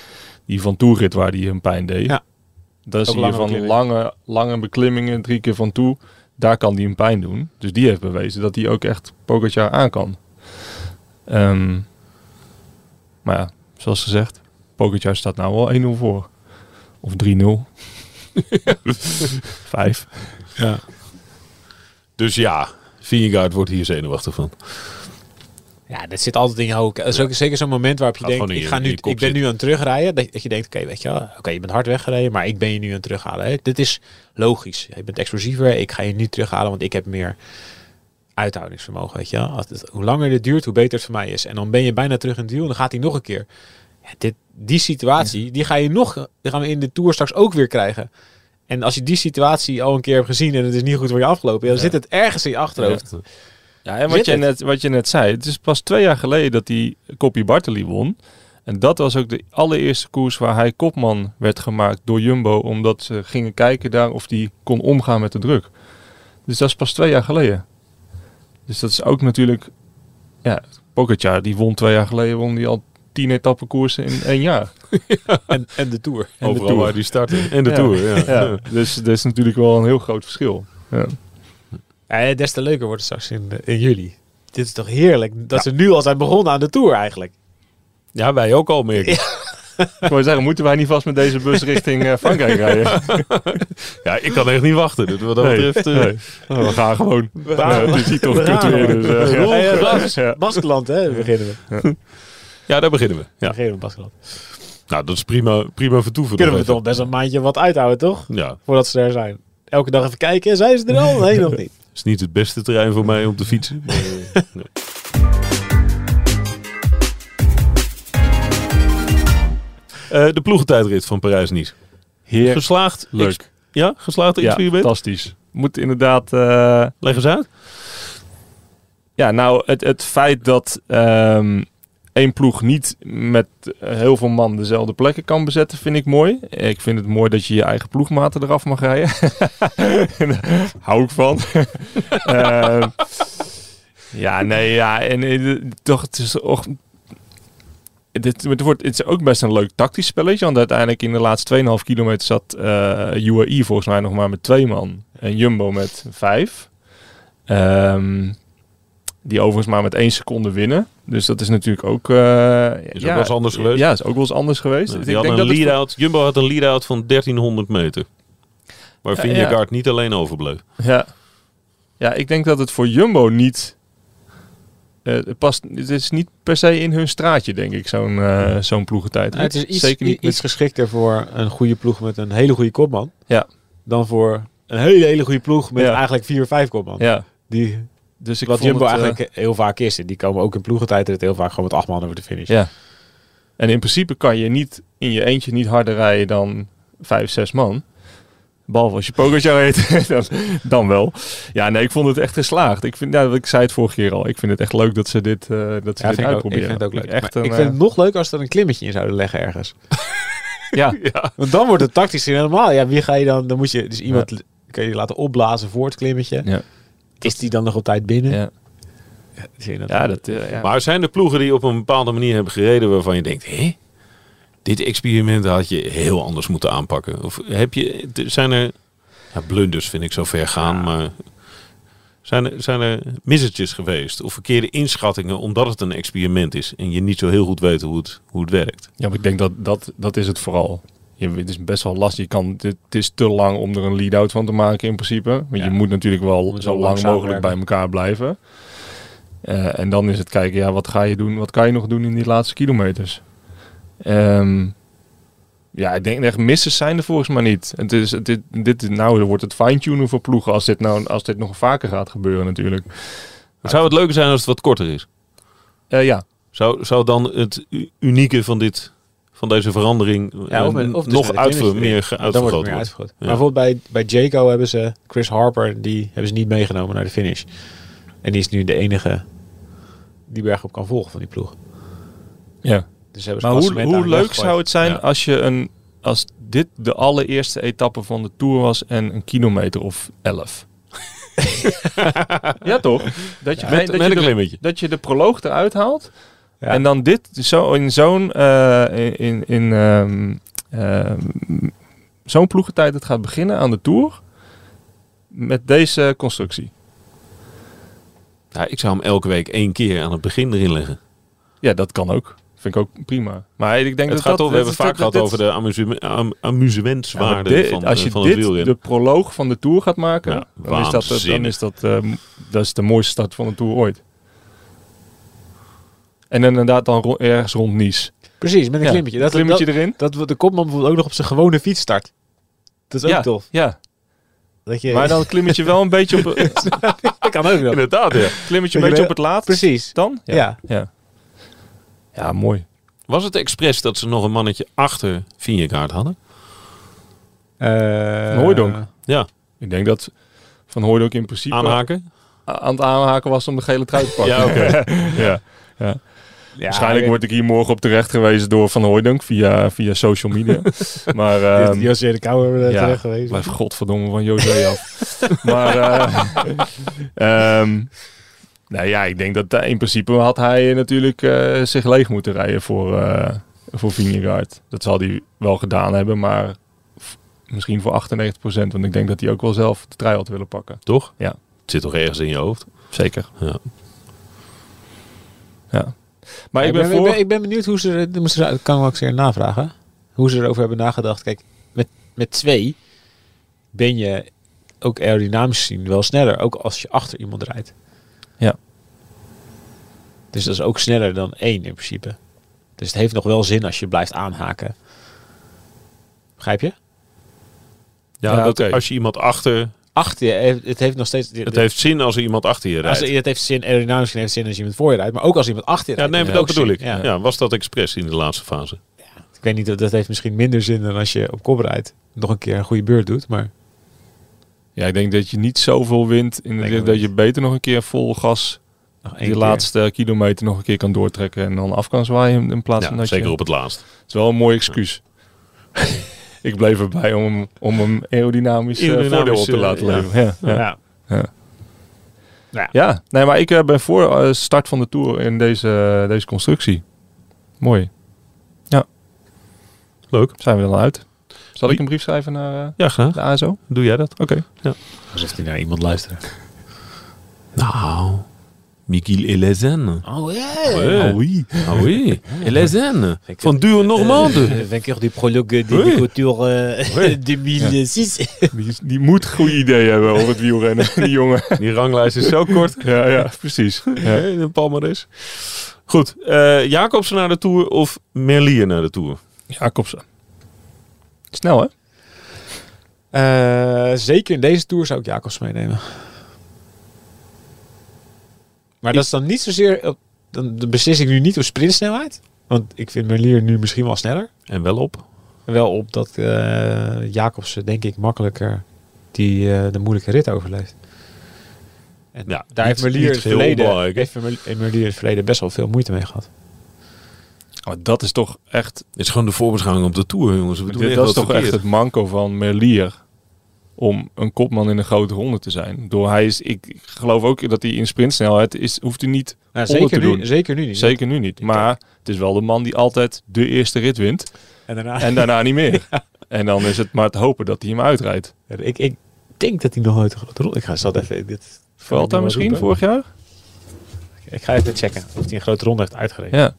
die Van Toerit waar die een pijn deed. Ja. Daar zie je van beklimming. lange, lange beklimmingen, drie keer van toe. Daar kan die een pijn doen. Dus die heeft bewezen dat hij ook echt Pogacar aan kan. Ehm, maar ja, zoals gezegd, Pogacar staat nou wel 1-0 voor. Of 3-0. 5. Ja. Dus ja, Vingegaard wordt hier zenuwachtig van. Ja, dat zit altijd in je hoofd. Dat is ook zeker zo'n moment waarop je Gaat denkt, ik, ga nu, ik ben nu aan het terugrijden. Dat, je denkt, oké, weet je wel, oké, je bent hard weggereden, maar ik ben je nu aan het terughalen. Hè. Dit is logisch. Je bent explosiever, ik ga je nu terughalen, want ik heb meer uithoudingsvermogen, weet je wel. Als het, hoe langer dit duurt, hoe beter het voor mij is. En dan ben je bijna terug in het wiel en dan gaat hij nog een keer. Ja, dit, die situatie, die ga je nog, die gaan we in de Tour straks ook weer krijgen. En als je die situatie al een keer hebt gezien en het is niet goed voor je afgelopen, dan Ja. zit het ergens in je achterhoofd. Ja, en Zit wat je, het? net, wat je net zei, het is pas twee jaar geleden dat hij Koppie Bartoli won. En dat was ook de allereerste koers waar hij kopman werd gemaakt door Jumbo. Omdat ze gingen kijken daar of hij kon omgaan met de druk. Dus dat is pas twee jaar geleden. Dus dat is ook natuurlijk... Ja, Pogacar, die won twee jaar geleden, won die al tien etappen koersen in één jaar. En, en de Tour. En de Overal Tour. waar die starten. En de Ja. Tour, ja. Ja, dus dat is natuurlijk wel een heel groot verschil. Ja. Ja, des te leuker wordt het straks in, in juli. Dit is toch heerlijk dat ze nu al zijn begonnen aan de Tour eigenlijk. Ja, wij ook al, merk ik. Wou zeggen, moeten wij niet vast met deze bus richting eh, Frankrijk rijden? Ja, ik kan echt niet wachten. Dus wat dat Nee, betreft... eh, nee. Oh, we gaan gewoon. we gaan gewoon. Dus, eh, ja. Hey, eh, Bas- Ja. Baskeland, hè? Beginnen we. Ja, daar beginnen we. Ja. Beginnen we Baskeland. Nou, dat is prima, prima vertoeven. Kunnen we toch best een maandje wat uithouden, toch? Ja, Voordat ze er zijn. Elke dag even kijken. Zijn ze er al? Nee, nog niet. is niet het beste terrein voor mij om te fietsen. Maar, nee. Eh, de ploegentijdrit van Parijs-Nice. Heer, Geslaagd. leuk. Ja, geslaagd Ja, experiment? fantastisch. Moet inderdaad... eh, Leg eens uit. ja, nou, het, het feit dat ehm één ploeg niet met heel veel man dezelfde plekken kan bezetten, vind ik mooi. Ik vind het mooi dat je je eigen ploegmaten eraf mag rijden. Hou ik van. Ehm, ja, nee, ja. En eh, toch, het is. Dit, het, wordt, het is ook best een leuk tactisch spelletje. Want uiteindelijk in de laatste 2,5 kilometer zat eh UAE volgens mij nog maar met twee man. En Jumbo met vijf. Ehm, die overigens maar met één seconde winnen. Dus dat is natuurlijk ook... eh Is ook wel eens anders geweest. Ja, is ook wel eens anders geweest. Die ik denk een dat het lead-out. Jumbo had een lead-out van 1300 meter. Waar Ja, Vingegaard niet alleen overbleef. ja. ja, ik denk dat het voor Jumbo niet... eh, het past, het is niet per se in hun straatje, denk ik, zo'n eh, zo'n ploegentijd. het is iets, Zeker niet iets geschikter voor een goede ploeg met een hele goede kopman. Ja. Dan voor een hele, hele goede ploeg met Ja. eigenlijk vier, vijf kopman. Ja, Die, dus ik wat Jumbo het, eh, eigenlijk heel vaak is. Die komen ook in ploegentijd heel vaak gewoon met acht man over de finish. Ja. En in principe kan je niet in je eentje niet harder rijden dan vijf, zes man. Behalve als je Pogacar heet, dan, dan wel. Ja, nee, ik vond het echt geslaagd. Ik, vind, ja, ik zei het vorige keer al. Ik vind het echt leuk dat ze dit, eh dat ze Ja, dit vind ik, ook, ik uitproberen. vind het ook leuk. Echt Maar een, ik vind eh, het nog leuk als ze er een klimmetje in zouden leggen ergens. ja, Want dan wordt het tactisch helemaal. Ja, wie ga je dan? Dan moet je dus iemand kan je laten opblazen voor het klimmetje. Ja. Is die dan nog op tijd binnen? ja. Zie je dat? ja, dat, eh, ja. Maar zijn er ploegen die op een bepaalde manier hebben gereden waarvan je denkt, hé, dit experiment had je heel anders moeten aanpakken? Of heb je, zijn er, ja, blunders vind ik zo ver gaan, maar zijn er, zijn er missetjes geweest of verkeerde inschattingen omdat het een experiment is en je niet zo heel goed weet hoe het, hoe het werkt? Ja, maar ik denk dat dat, dat is het vooral. Je, het is best wel lastig. Je kan, het, is te lang om er een lead-out van te maken in principe. Want Ja. je moet natuurlijk wel Moet zo lang mogelijk bij elkaar blijven. Eh, en dan is het kijken, ja, wat ga je doen? Wat kan je nog doen in die laatste kilometers? Ehm, ja, ik denk echt misses zijn er volgens mij niet. Het is, dit, dit, nou wordt het fine-tunen voor ploegen als dit, nou, als dit nog vaker gaat gebeuren natuurlijk. Zou het leuker zijn als het wat korter is? Eh, ja, Zou, zou dan het unieke van, dit, van deze verandering Ja, eh, of met- of dus nog uitver, meer Dan wordt het uitvergroot meer worden? uitvergroot. Ja. Maar bijvoorbeeld bij, bij Jaco hebben ze Chris Harper, die hebben ze niet meegenomen naar de finish. En die is nu de enige die bergop kan volgen van die ploeg. ja. Dus hebben ze Maar hoe, hoe leuk zou het zijn Ja. als je een als dit de allereerste etappe van de Tour was en een kilometer of elf. ja, toch? Dat je, Met, dat, met je een de, dat je de proloog eruit haalt. En dan dit zo in zo'n eh, in, in, ehm, ehm, zo'n ploegentijd het gaat beginnen aan de Tour. Met deze constructie. Ja, ik zou hem elke week één keer aan het begin erin leggen. Ja, dat kan ook. Vind ik ook prima. Maar ik denk Het dat gaat dat, we hebben vaak gehad over de amuseme- am- Ja, amusementswaarde dit- van, als eh, je van dit de proloog van de Tour gaat maken, Ja, dan is dat, dan is dat, eh, dat is de mooiste start van de Tour ooit. En inderdaad dan ro- ergens rond Nice. Precies, met een Ja, klimmetje. Dat, klimmetje dat, erin. dat, de kopman bijvoorbeeld ook nog op zijn gewone fiets start. Dat is ook ja, tof. Ja, Dat je, maar dan klimmetje wel een beetje op, dat kan ook nog. Inderdaad, ja. klimmetje een Dat je beetje op het laatst. Precies. Dan? Ja. Ja, ja mooi. Was het expres dat ze nog een mannetje achter Vingegaard hadden? Eh, Van Hooijdonk. Ja, Ik denk dat Van Hooydonk in principe aanhaken. aan het aanhaken was om de gele trui te pakken. Ja, oké. ja. Ja, Waarschijnlijk word ik hier morgen op terecht gewezen door Van Hooydonk via, via social media. maar Dit- ehm, José de Kouwer uh, ja, terecht geweest. blijf godverdomme van José af. maar eh, ehm, nou ja, ik denk dat eh, in principe had hij natuurlijk eh, zich leeg moeten rijden voor, eh voor Vingegaard. Dat zal hij wel gedaan hebben, maar misschien voor 98%. Want ik denk dat hij ook wel zelf de trui had willen pakken. Toch? Ja. Het zit toch ergens in je hoofd? Zeker. Ja. Ja. Maar ik, ik ben, ben, voor... ik, ben, ik ben benieuwd hoe ze, dat kan ik wel eens een keer navragen, hoe ze erover hebben nagedacht. Kijk, met, met twee ben je ook aerodynamisch gezien wel sneller, ook als je achter iemand rijdt. Ja. Dus dat is ook sneller dan één in principe. Dus het heeft nog wel zin als je blijft aanhaken. Begrijp je? Ja, Ja, dat oké. als je iemand achter... Achter je, het heeft nog steeds... Het heeft zin als er iemand achter je als, rijdt. het heeft zin, aerodynamisch heeft zin als je iemand voor je rijdt. Maar ook als iemand achter je Ja, rijdt. nee, heeft maar dat ook bedoel ik. Ja. Ja. was dat expres in de laatste fase? Ik weet niet, dat, dat heeft misschien minder zin dan als je op kop rijdt. Nog een keer een goede beurt doet, maar... Ja, ik denk dat je niet zoveel wint. In de dat niet. je beter nog een keer vol gas die keer. laatste kilometer nog een keer kan doortrekken en dan af kan zwaaien in plaats van Ja, dat zeker je... op het laatst. Het is wel een mooi excuus. ik bleef erbij om hem, om hem aerodynamisch, eh, Aerodynamisch, voordeel op te eh, laten ja. leveren. Ja, ja. Ja. Ja. Ja. Ja, nee, maar ik eh, ben voor start van de Tour in deze, deze constructie. Mooi. Leuk. Zijn we dan uit? Zal ik een brief schrijven naar eh, Ja, graag. de ASO? Doe jij dat? Oké. Alsof hij naar iemand luistert. Nou, Miguel Elezen. Oh ja. Ah oui. Ah oui. Elezen. Van Duo Normande. Vainqueur du prologue de Oui. Couture Oui. 2006. Die, die moet goede ideeën hebben over het wielrennen, die jongen. Die ranglijst is zo kort. Ja, ja, precies. Ja. Ja. De palmares. Goed. eh Jacobsen naar de Tour of Merlier naar de Tour? Jacobsen. Snel, hè? Eh, zeker in deze Tour zou ik Jacobs meenemen. Maar dat is dan niet zozeer... Op, dan, dan beslis ik nu niet op sprintsnelheid. Want ik vind Merlier nu misschien wel sneller. En wel op. Wel op dat eh Jacobsen denk ik makkelijker die, eh, de moeilijke rit overleeft. En Ja, daar niet- heeft Merlier, het verleden, heeft Merlier- het verleden best wel veel moeite mee gehad. Maar dat is toch echt, Het is gewoon de voorbeschouwing op de Tour, jongens. We doen dit, echt dat is toch echt het manco van Merlier. Om een kopman in een grote ronde te zijn. Door hij is, ik, geloof ook dat hij in sprintsnelheid is, hoeft hij niet Nou, onder zeker, te nu, doen. zeker nu niet. Zeker nu niet. Maar het is wel de man die altijd de eerste rit wint. En daarna, En daarna niet meer. En dan is het maar te hopen dat hij hem uitrijdt. ik, ik denk dat hij nog nooit een grote ronde... Ik ga zat even... Dit, Vuelta maar misschien roepen. vorig jaar? Ik ga even checken of hij een grote ronde heeft uitgereden. Ja.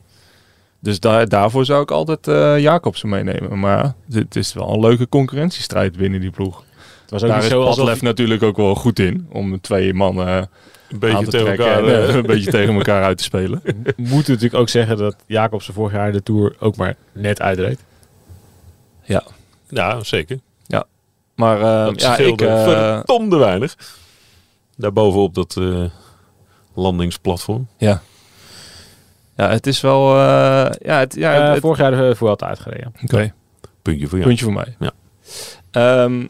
Dus daar, daarvoor zou ik altijd eh Jacobsen meenemen. Maar het is wel een leuke concurrentiestrijd binnen die ploeg. Het was ook Daar niet zo. Padlef natuurlijk ook wel goed in. Om twee mannen eh, Een aan beetje te tegen trekken elkaar. en, eh, een beetje tegen elkaar uit te spelen. We moeten natuurlijk ook zeggen dat Jacobsen vorig jaar de Tour ook maar net uitreed. Ja. Ja, zeker. Maar eh, Dat ja, ik, eh, verdomde weinig. Daarbovenop dat eh, landingsplatform. ja. ja, het is wel... eh, ja, het, ja, Ja, het- vorig jaar de Vuelta uitgereden. Oké. Puntje voor jou. Puntje voor mij. Ja. Ehm,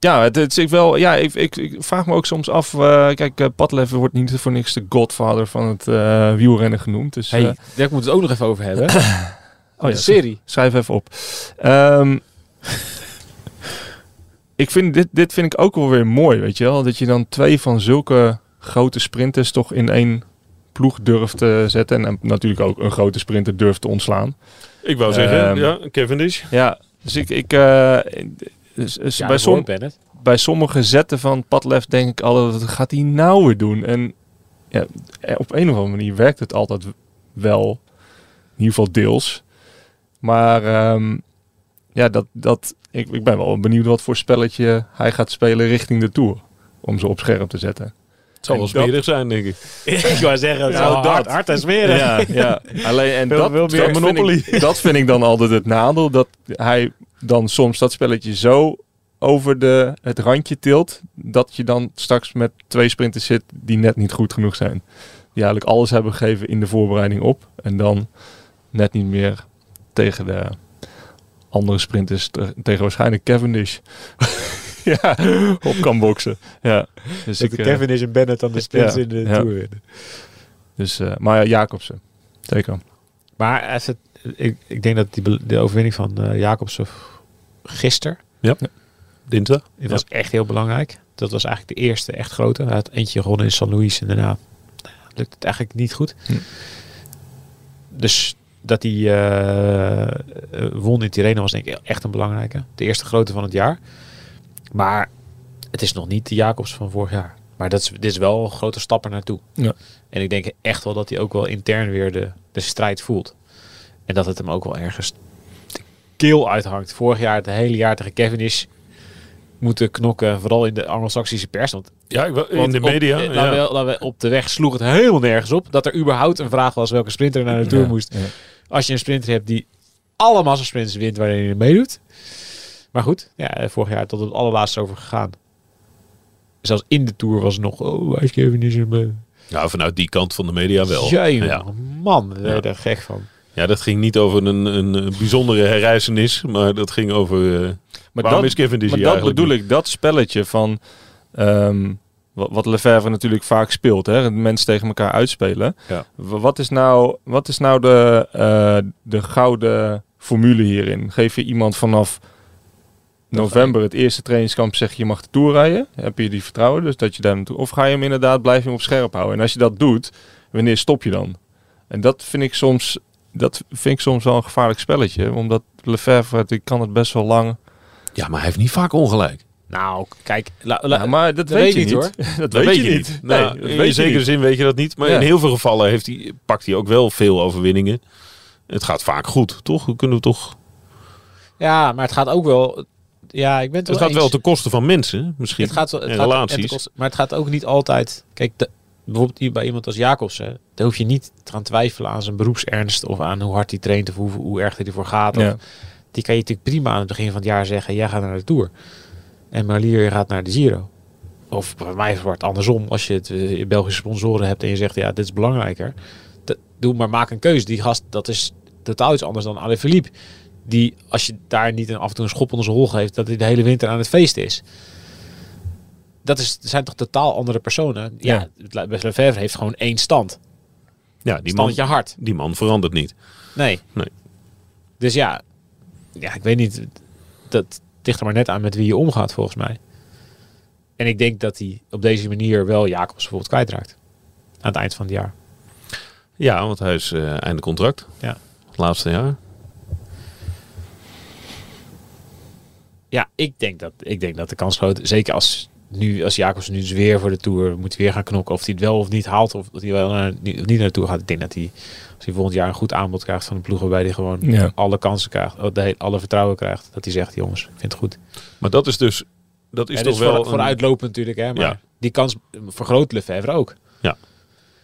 ja, het, het is ik wel. Ja, ik, ik, ik vraag me ook soms af. eh, kijk, uh, Padlef wordt niet voor niks de godfather van het eh, wielrennen genoemd. Dus Hey, eh, daar moeten we het ook nog even over hebben. oh ja, de serie. schrijf even op. Ehm, ik vind dit, dit vind ik ook wel weer mooi, weet je wel. Dat je dan twee van zulke grote sprinters toch in één ploeg durft te zetten. En, en natuurlijk ook een grote sprinter durft te ontslaan. Ik wou zeggen, Ehm, ja, Cavendish. Ja, dus ik... ik eh, dus- dus Ja, bij, dat som, bij sommige zetten van Padlef denk ik altijd, wat gaat hij nou weer doen? En ja, eh, op een of andere manier werkt het altijd wel. In ieder geval deels. Maar ehm, ja, dat, dat, ik, ik ben wel benieuwd wat voor spelletje hij gaat spelen richting de Tour. Om ze op scherp te zetten. Het zal wel dat- smerig zijn, denk ik. ik wou zeggen, het dat. hard, hard en smerig. Ja, ja. Alleen, en Veel- dat, veel dat, vind ik, dat vind ik dan altijd het nadeel. Dat hij dan soms dat spelletje zo over de, het randje tilt. Dat je dan straks met twee sprinters zit die net niet goed genoeg zijn. Die eigenlijk alles hebben gegeven in de voorbereiding op. En dan net niet meer tegen de andere sprinters. te- Tegen waarschijnlijk Cavendish. ja, op kan boksen. Ja. Dus Dat ik, de eh, Kevin is en Bennett dan de sprints ja, in de ja. Tour winnen. dus, eh, maar ja, Jacobsen. Zeker. Maar als het, ik, ik denk dat die, de overwinning van eh Jacobsen gisteren, Dinsdag. die was echt heel belangrijk. Dat was eigenlijk de eerste echt grote. Hij had eentje gewonnen in San Luis en daarna nou ja, lukt het eigenlijk niet goed. Hm. Dus dat hij eh, eh, won in Tirreno was denk ik echt een belangrijke. De eerste grote van het jaar. Maar het is nog niet de Jacobs van vorig jaar. Maar dat is, dit is wel een grote stap er naartoe. Ja. En ik denk echt wel dat hij ook wel intern weer de, de strijd voelt. En dat het hem ook wel ergens de keel uithangt. Vorig jaar, het hele jaar tegen Kevin is moeten knokken. Vooral in de Anglo-Saxische pers. Want, Ja, ik, in want de op- media. eh, ja. we- op de weg sloeg het helemaal nergens op. Dat er überhaupt een vraag was welke sprinter er naar de Tour Ja, moest. ja. Als je een sprinter hebt die alle massasprints wint waarin hij meedoet. Maar goed, ja, eh, vorig jaar tot het allerlaatste over gegaan. Zelfs in de Tour was het nog, oh, hij is Kevin is een... Nou, vanuit die kant van de media wel. Jee, ja. man, daar er gek van. Ja, dat ging niet over een, een, bijzondere herreizenis, maar dat ging over... eh Maar waarom dat, is maar dat eigenlijk bedoel niet? ik, dat spelletje van ehm, wat, wat Lefebvre natuurlijk vaak speelt, hè, mensen tegen elkaar uitspelen. Ja. Wat is nou, wat is nou de, eh, de gouden formule hierin? Geef je iemand vanaf november het eerste trainingskamp zeg je je mag de tour rijden? Heb je die vertrouwen dus dat je daar naartoe? Of ga je hem inderdaad blijf je hem op scherp houden? En als je dat doet, wanneer stop je dan? En dat vind ik soms, dat vind ik soms wel een gevaarlijk spelletje, omdat Lefebvre die kan het best wel lang. Ja, maar hij heeft niet vaak ongelijk. Nou, kijk, la, la- Ja, maar dat, dat weet weet je niet. niet, dat weet, je niet. Nee, Nou, dat in weet je zekere niet. zin weet je dat niet. Maar Ja. in heel veel gevallen heeft hij, pakt hij ook wel veel overwinningen. Het gaat vaak goed, toch? We kunnen we toch... ja, maar het gaat ook wel... Ja, ik ben het, Het wel gaat wel ten koste van mensen, misschien. Het gaat, wel- het en gaat relaties. het kost- maar het gaat ook niet altijd... Kijk, de- bijvoorbeeld hier bij iemand als Jacobsen... daar hoef je niet te gaan twijfelen aan zijn beroepsernst... of aan hoe hard hij traint of hoe, hoe erg hij ervoor gaat. Of. Die kan je natuurlijk prima aan het begin van het jaar zeggen... jij gaat naar de Tour. En Marlier gaat naar de Giro. Of bij mij wordt het andersom. Als je het eh, je Belgische sponsoren hebt en je zegt... ja, dit is belangrijker. Dat- doe maar, maak een keuze. Die gast, dat is totaal iets anders dan Alain Philippe. Die, als je daar niet een, af en toe een schop onder zijn hol geeft... dat hij de hele winter aan het feesten is. Dat is, zijn toch totaal andere personen? Ja, ja. Lefebvre heeft gewoon één stand. Ja, die man, hard. die man verandert niet. Nee. Nee. Dus ja, ja, ik weet niet. Dat ligt er maar net aan met wie je omgaat, volgens mij. En ik denk dat hij op deze manier wel Jacobs bijvoorbeeld kwijtraakt. Aan het eind van het jaar. Ja, want hij is eh einde contract. Ja. Het laatste jaar. Ja, ik denk dat, ik denk dat de kans groot Zeker als, nu, als Jacobs nu dus weer voor de Tour moet weer gaan knokken. Of hij het wel of niet haalt. Of dat hij wel naar, niet, of niet naar de Tour gaat. Ik denk dat hij, als hij volgend jaar een goed aanbod krijgt van de ploeg. Waarbij hij gewoon Ja. alle kansen krijgt. oh, De, hele- alle vertrouwen krijgt. Dat hij zegt, jongens, ik vind het goed. Maar dat is dus... Dat is Ja, toch wel... voor, een- vooruitlopen natuurlijk. Hè, maar Ja. die kans vergroot Lefebvre ook.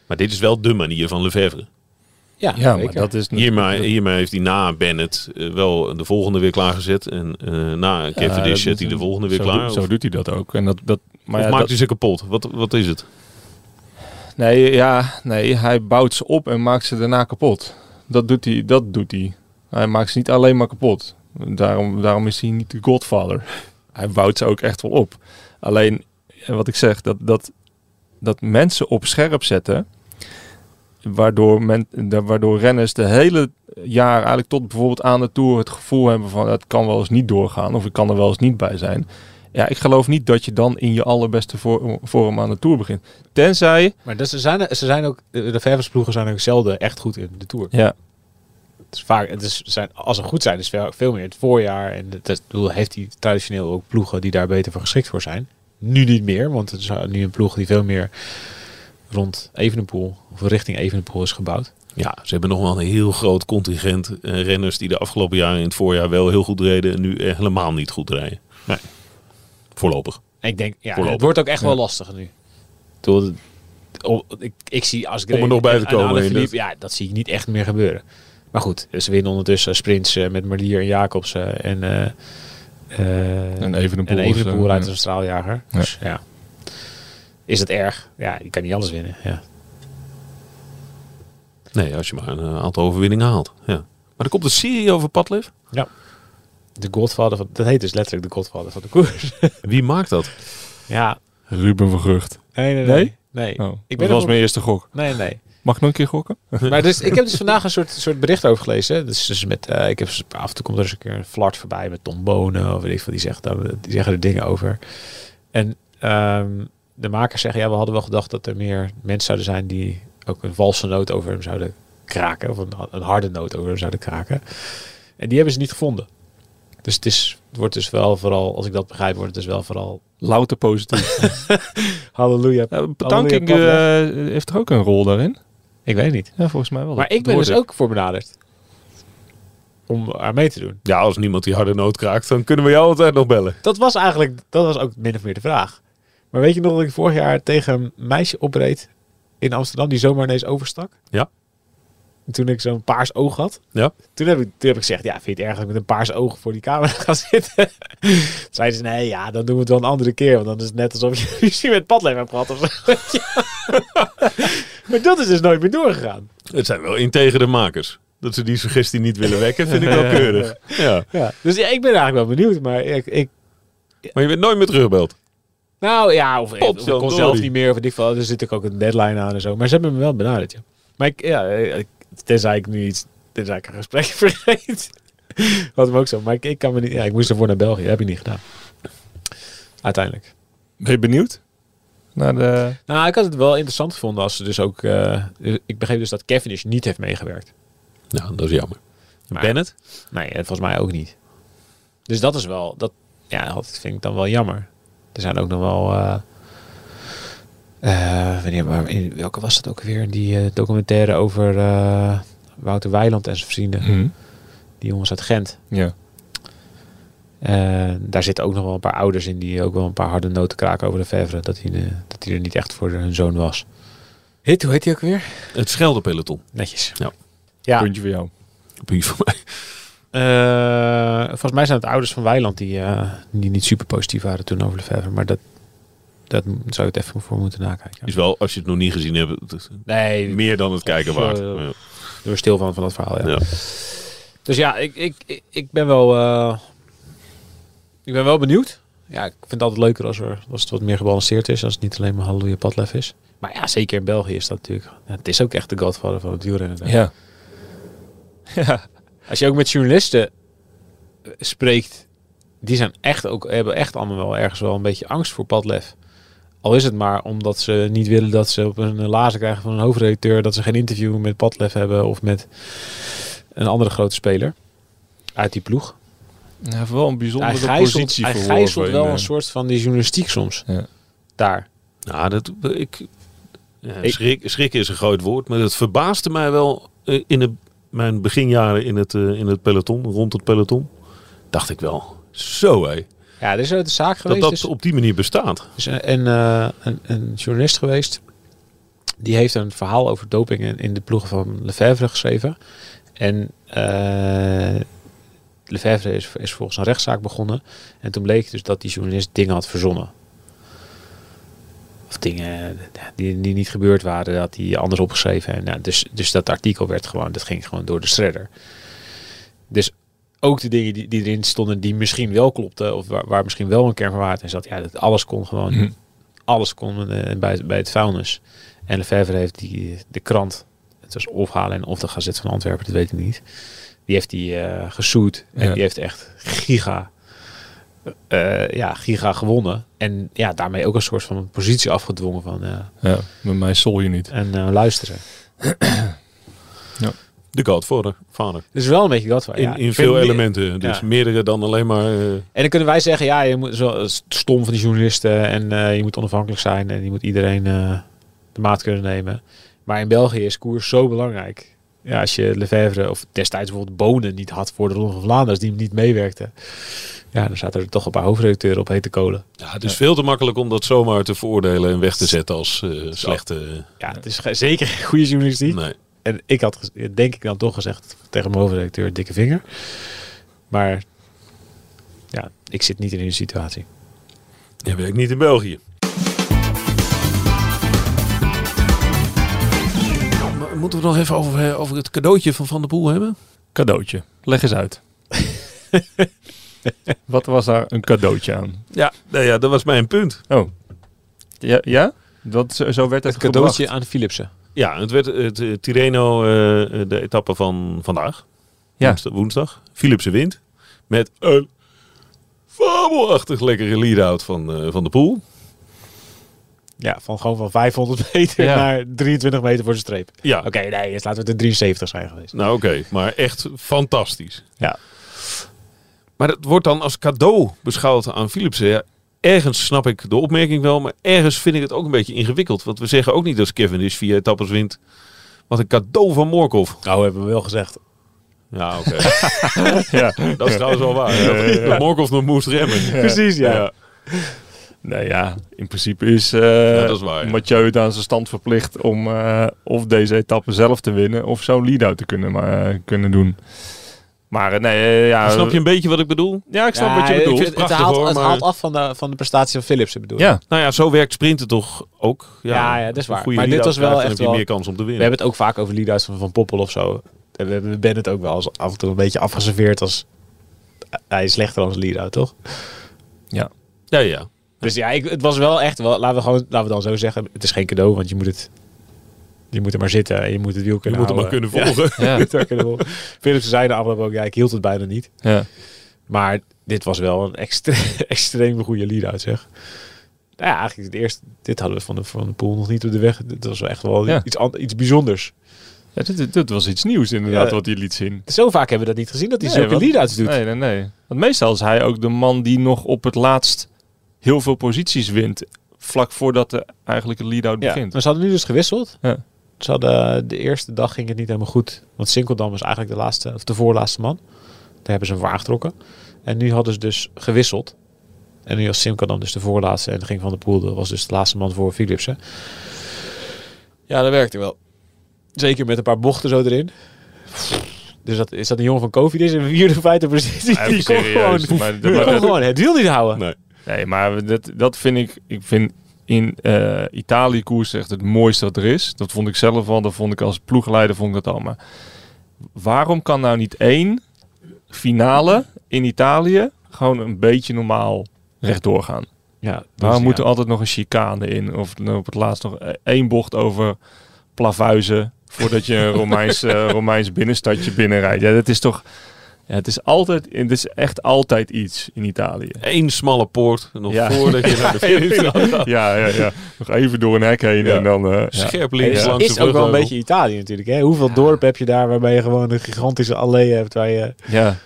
maar dit is wel de manier van Lefebvre. Ja, Ja, maar dat is Hiermee, hiermee heeft hij na Bennett eh, wel de volgende weer klaargezet. En eh, na Cavendish zet hij de volgende weer zo klaar. Doet, zo doet hij dat ook. En dat, dat, maar of ja, maakt dat- hij ze kapot? Wat, wat is het? nee, ja, nee, hij bouwt ze op en maakt ze daarna kapot. Dat doet hij. Dat doet hij. Hij maakt ze niet alleen maar kapot. Daarom, daarom is hij niet de godfather. Hij bouwt ze ook echt wel op. Alleen, wat ik zeg, dat, dat, dat mensen op scherp zetten, waardoor, men, de- waardoor renners de hele jaar eigenlijk tot bijvoorbeeld aan de Tour het gevoel hebben van het kan wel eens niet doorgaan of ik kan er wel eens niet bij zijn. Ja, ik geloof niet dat je dan in je allerbeste vorm aan de Tour begint. Tenzij, Maar ze, zijn, ze zijn ook, de Verversploegen zijn ook zelden echt goed in de Tour. ja, Het is vaak, het is, zijn, als ze goed zijn, is het veel, meer het voorjaar. En ik bedoel, heeft hij traditioneel ook ploegen die daar beter voor geschikt voor zijn. Nu niet meer, want het is nu een ploeg die veel meer rond Evenepoel of richting Evenepoel is gebouwd. Ja, ze hebben nog wel een heel groot contingent eh, renners die de afgelopen jaren in het voorjaar wel heel goed reden en nu helemaal niet goed rijden. Nee. Voorlopig. Ik denk, ja, Voorlopig. het wordt ook echt Ja. wel lastig nu. Oh, ik, ik zie als ik Om er nog bij te komen, Philippe, ja, dat zie ik niet echt meer gebeuren. Maar goed, ze winnen ondertussen sprints eh, met Marlier en Jacobsen en, eh eh, en even uit een straaljager. Ja. Dus ja. Is het erg? Ja, je kan niet alles winnen. Ja. Nee, als je maar een eh, aantal overwinningen haalt. Ja. Maar er komt een serie over Padlef. De Godfather van, dat heet dus letterlijk de Godfather van de koers. Wie maakt dat? ja. Ruben Vergucht. Nee, nee, Nee? nee. nee. Oh, Ik ben dat was mijn eerste gok. Nee, nee. Mag ik nog een keer gokken? Maar dus, ik heb dus vandaag een soort, soort bericht over gelezen. Dus, dus met, eh, ik heb, af en toe komt er eens een keer een flart voorbij met Tom Bonen of weet ik veel. Die, zegt dan, die zeggen er dingen over. En ehm, de makers zeggen, ja, we hadden wel gedacht dat er meer mensen zouden zijn die ook een valse noot over hem zouden kraken. Of een, een harde noot over hem zouden kraken. En die hebben ze niet gevonden. Dus het, is, het wordt dus wel vooral, als ik dat begrijp, wordt het dus wel vooral Louter positief. halleluja. Ja, bedanking Halleluja, eh, heeft toch ook een rol daarin? Ik weet niet. Ja, volgens mij wel. Maar ik ben dus ook voor benaderd. Om aan mee te doen. Ja, als niemand die harde noot kraakt, dan kunnen we jou altijd nog bellen. Dat was eigenlijk, dat was ook min of meer de vraag. Maar weet je nog dat ik vorig jaar tegen een meisje opreed in Amsterdam die zomaar ineens overstak? Ja. En Toen ik zo'n paars oog had. Ja. Toen heb ik, toen heb ik gezegd, ja, vind je het erg dat ik met een paars oog voor die camera ga zitten? Zeiden ze, nee, ja, dan doen we het wel een andere keer. Want dan is het net alsof je ruzie met padleven hebt gehad of zo. maar dat is dus nooit meer doorgegaan. Het zijn wel integere makers. Dat ze die suggestie niet willen wekken, vind ik wel keurig. Ja. Ja. Dus ja, ik ben eigenlijk wel benieuwd. Maar ik, ik Maar je bent nooit meer teruggebeld. Nou ja, of, of ik kon zelf niet meer, of ik veel. Er zit ook een deadline aan en zo. Maar ze hebben me wel benaderd, ja. Maar ik, ja, ik, tenzij ik nu iets, tenzij ik een gesprek vergeet. Wat hem ook zo. Maar ik, ik kan me niet, ja, ik moest ervoor naar België. heb ik niet gedaan. Uiteindelijk. Ben je benieuwd? Naar de... Nou, ik had het wel interessant gevonden als ze dus ook, eh, ik begreep dus dat Cavendish niet heeft meegewerkt. Nou, dat is jammer. Maar- Bennett? Nee, en volgens mij ook niet. Dus dat is wel, dat, ja, dat vind ik dan wel jammer. Er zijn ook nog wel, eh eh, wanneer, waar- in, welke was dat ook weer? Die eh, documentaire over eh, Wouter Weiland en zijn vrienden. Hm. Die jongens uit Gent. Ja. Eh, daar zitten ook nog wel een paar ouders in die ook wel een paar harde noten kraken over de Vevre. Dat hij, de, dat hij er niet echt voor hun zoon was. Heet, hoe heet hij ook weer? Het Scheldepeloton. Netjes. Ja. Ja, Puntje voor jou. Puntje voor mij. Eh, volgens mij zijn het ouders van Weiland die, eh, die niet super positief waren toen over de Verver. Maar dat, dat zou je het even voor moeten nakijken. Is wel, als je het nog niet gezien hebt, Nee, meer dan het kijken waard. eh, Ja. er stil van, van dat verhaal. Ja. Ja. Dus ja, ik, ik, ik, ik ben wel, eh, ik ben wel benieuwd. Ja, ik vind het altijd leuker als, er, als het wat meer gebalanceerd is. Als het niet alleen maar halleluja padlef is. Maar ja, zeker in België is dat natuurlijk... Ja, het is ook echt de godfather van het wielrennen. Ja. Ja. Als je ook met journalisten eh, spreekt, die zijn echt ook, hebben echt allemaal wel ergens wel een beetje angst voor padlef. Al is het maar omdat ze niet willen dat ze op een lazen krijgen van een hoofdredacteur dat ze geen interview met padlef hebben of met een andere grote speler uit die ploeg. Hij heeft wel een bijzondere Hij gijzelt, positie hij gijzelt wel in, een eh, soort van die journalistiek soms. Ja. Daar. Nou, dat, ik, ja, Ik- schrik, schrikken is een groot woord, maar het verbaasde mij wel eh, in het, mijn beginjaren in het, eh, in het peloton, rond het peloton. Dacht ik wel, zo hé, Ja, er is uit de zaak dat geweest. dat dus- op die manier bestaat. Is een, een, eh, een, een journalist geweest. Die heeft een verhaal over doping in, in de ploegen van Lefebvre geschreven. En eh Lefebvre is, is volgens een rechtszaak begonnen. En toen bleek dus dat die journalist dingen had verzonnen. Of dingen die, die niet gebeurd waren, dat hij anders opgeschreven. En, ja, dus, dus dat artikel werd gewoon, dat ging gewoon door de shredder. Dus ook de dingen die, die erin stonden die misschien wel klopten, of waar, waar misschien wel een kern van waarheid in zat, ja, dat alles kon gewoon, Mhm. alles kon eh, bij, bij het vuilnis. En Lefebvre heeft die, de krant het was of Halen of de Gazet van Antwerpen, dat weet ik niet. Die heeft die eh gesoet en Ja. die heeft echt giga, eh, ja, giga gewonnen. En ja, daarmee ook een soort van positie afgedwongen van eh, Ja, met mij sol je niet. en eh, luisteren. De Godfather. Vader. Dus wel een beetje dat. In, ja, in veel elementen. Dus Ja. meerdere dan alleen maar... eh, En dan kunnen wij zeggen, ja, je moet zo stom van die journalisten en eh, je moet onafhankelijk zijn en je moet iedereen eh, de maat kunnen nemen. Maar in België is koers zo belangrijk. Ja, als je Lefebvre of destijds bijvoorbeeld Bonen niet had voor de Ronde van Vlaanderen, als die niet meewerkte. Ja, dan zaten er toch een paar hoofdredacteuren op hete kolen. ja, het is veel te makkelijk om dat zomaar te veroordelen en weg te zetten als eh, slechte... Ja, het is zeker geen goede journalistiek. Nee. En ik had, denk ik dan toch gezegd tegen mijn hoofdredacteur, dikke vinger. Maar ja, ik zit niet in die situatie. Je werkt niet in België. Moeten we nog even over, eh, over het cadeautje van Van der Poel hebben? Cadeautje. Leg eens uit. Wat was daar een cadeautje aan? Ja, nou ja, dat was mijn punt. Oh. Ja? ja? Dat, zo werd het, Het cadeautje aan Philipsen. Ja, het werd het eh, Tirreno, eh, de etappe van vandaag. Ja. Woensdag. woensdag. Philipsen wint. Met een fabelachtig lekkere lead-out van, eh, van de Poel. Ja, van gewoon van 500 meter Ja. naar 23 meter voor de streep. Ja, Oké, nee, eerst laten we de 73 zijn geweest. nou oké. maar echt fantastisch. Ja. Maar het wordt dan als cadeau beschouwd aan Philipsen. Ja, ergens snap ik de opmerking wel, maar ergens vind ik het ook een beetje ingewikkeld. Want we zeggen ook niet als Kevin is vier etappes wint. Wat een cadeau van Morkov. Nou, hebben we wel gezegd. Ja, oké. Ja. Dat is trouwens wel waar. Ja. Dat Morkov nog moest remmen. Precies, ja. Nee, ja, in principe is, eh Ja, dat is waar, ja. Mathieu het aan zijn stand verplicht om eh, of deze etappe zelf te winnen of zo'n lead-out te kunnen, maar, eh, kunnen doen. Maar nee, ja. Snap je een beetje wat ik bedoel? Ja, ik snap Ja, wat je bedoelt. vind- het Prachtig, haalt, hoor, het maar- haalt af van de, van de prestatie van Philipsen, bedoel. Ja, Nou ja, zo werkt sprinten toch ook. Ja, ja, dat is als waar. Maar dit was wel echt wel- meer kans om te We winnen. hebben het ook vaak over lead-outs van Van Poppel of zo. En we hebben Bennett ook wel als af en toe een beetje afgeserveerd als... Hij is slechter dan zijn lead-out, toch? ja. Ja, ja. Dus ja, ik, het was wel echt... Wel, laten, we gewoon, laten we dan zo zeggen, het is geen cadeau, want je moet het... Je moet er maar zitten en je moet het wiel Je kunnen moet hem maar kunnen volgen. Ja. Je moet kunnen volgen. Philipsen zei de afgelopen ook, ja, ik hield het bijna niet. ja. Maar dit was wel een extre extreem goede lead-out, zeg. Nou ja, eigenlijk het eerste, dit hadden we van de, van de pool nog niet op de weg. Dit was echt wel Ja. iets, iets bijzonders. Ja, dit, dit- dit was iets nieuws inderdaad Ja. wat hij liet zien. Zo vaak hebben we dat niet gezien, dat hij Nee, zulke lead-outs doet. Nee, nee, nee. Want meestal is hij ook de man die nog op het laatst heel veel posities wint. Vlak voordat de eigenlijke lead-out Ja, begint. maar ze hadden nu dus gewisseld. Ja. Ze hadden, de eerste dag ging het niet helemaal goed. Want Sinkeldam was eigenlijk de laatste, of de voorlaatste man. Daar hebben ze hem voor aangetrokken. En nu hadden ze dus gewisseld. En nu was Sinkeldam dus de voorlaatste. En ging Van der Poel, dat was dus de laatste man voor Philipsen. Ja, dat werkte wel. Zeker met een paar bochten zo erin. Dus dat, is dat een jongen van? Dit is een vierde, vijfde positie. Ja, die kon serieus, gewoon, maar- kon gewoon het wiel niet houden. Nee. Nee, maar dat, dat vind ik... Ik vind in eh Italië koers echt het mooiste wat er is. Dat vond ik zelf al. Dat vond ik als ploegleider vond ik dat al. Maar waarom kan nou niet één finale in Italië gewoon een beetje normaal rechtdoor gaan? Ja, Waarom dus moet er ja. altijd nog een chicane in? Of op het laatst nog één bocht over plavuizen voordat je een Romeins, eh, Romeins binnenstadje binnenrijdt. Ja, dat is toch... Ja, het is altijd, het is echt altijd iets in Italië. Eén smalle poort, nog Ja. voordat je naar de finish gaat. Ja, ja, ja. Nog even door een hek heen Ja. en dan... eh, ja. Scherp Het links is, langs is de ook wel een beetje Italië natuurlijk. Hè? Hoeveel dorp heb je daar waarbij je gewoon een gigantische allee hebt waar je... Ja.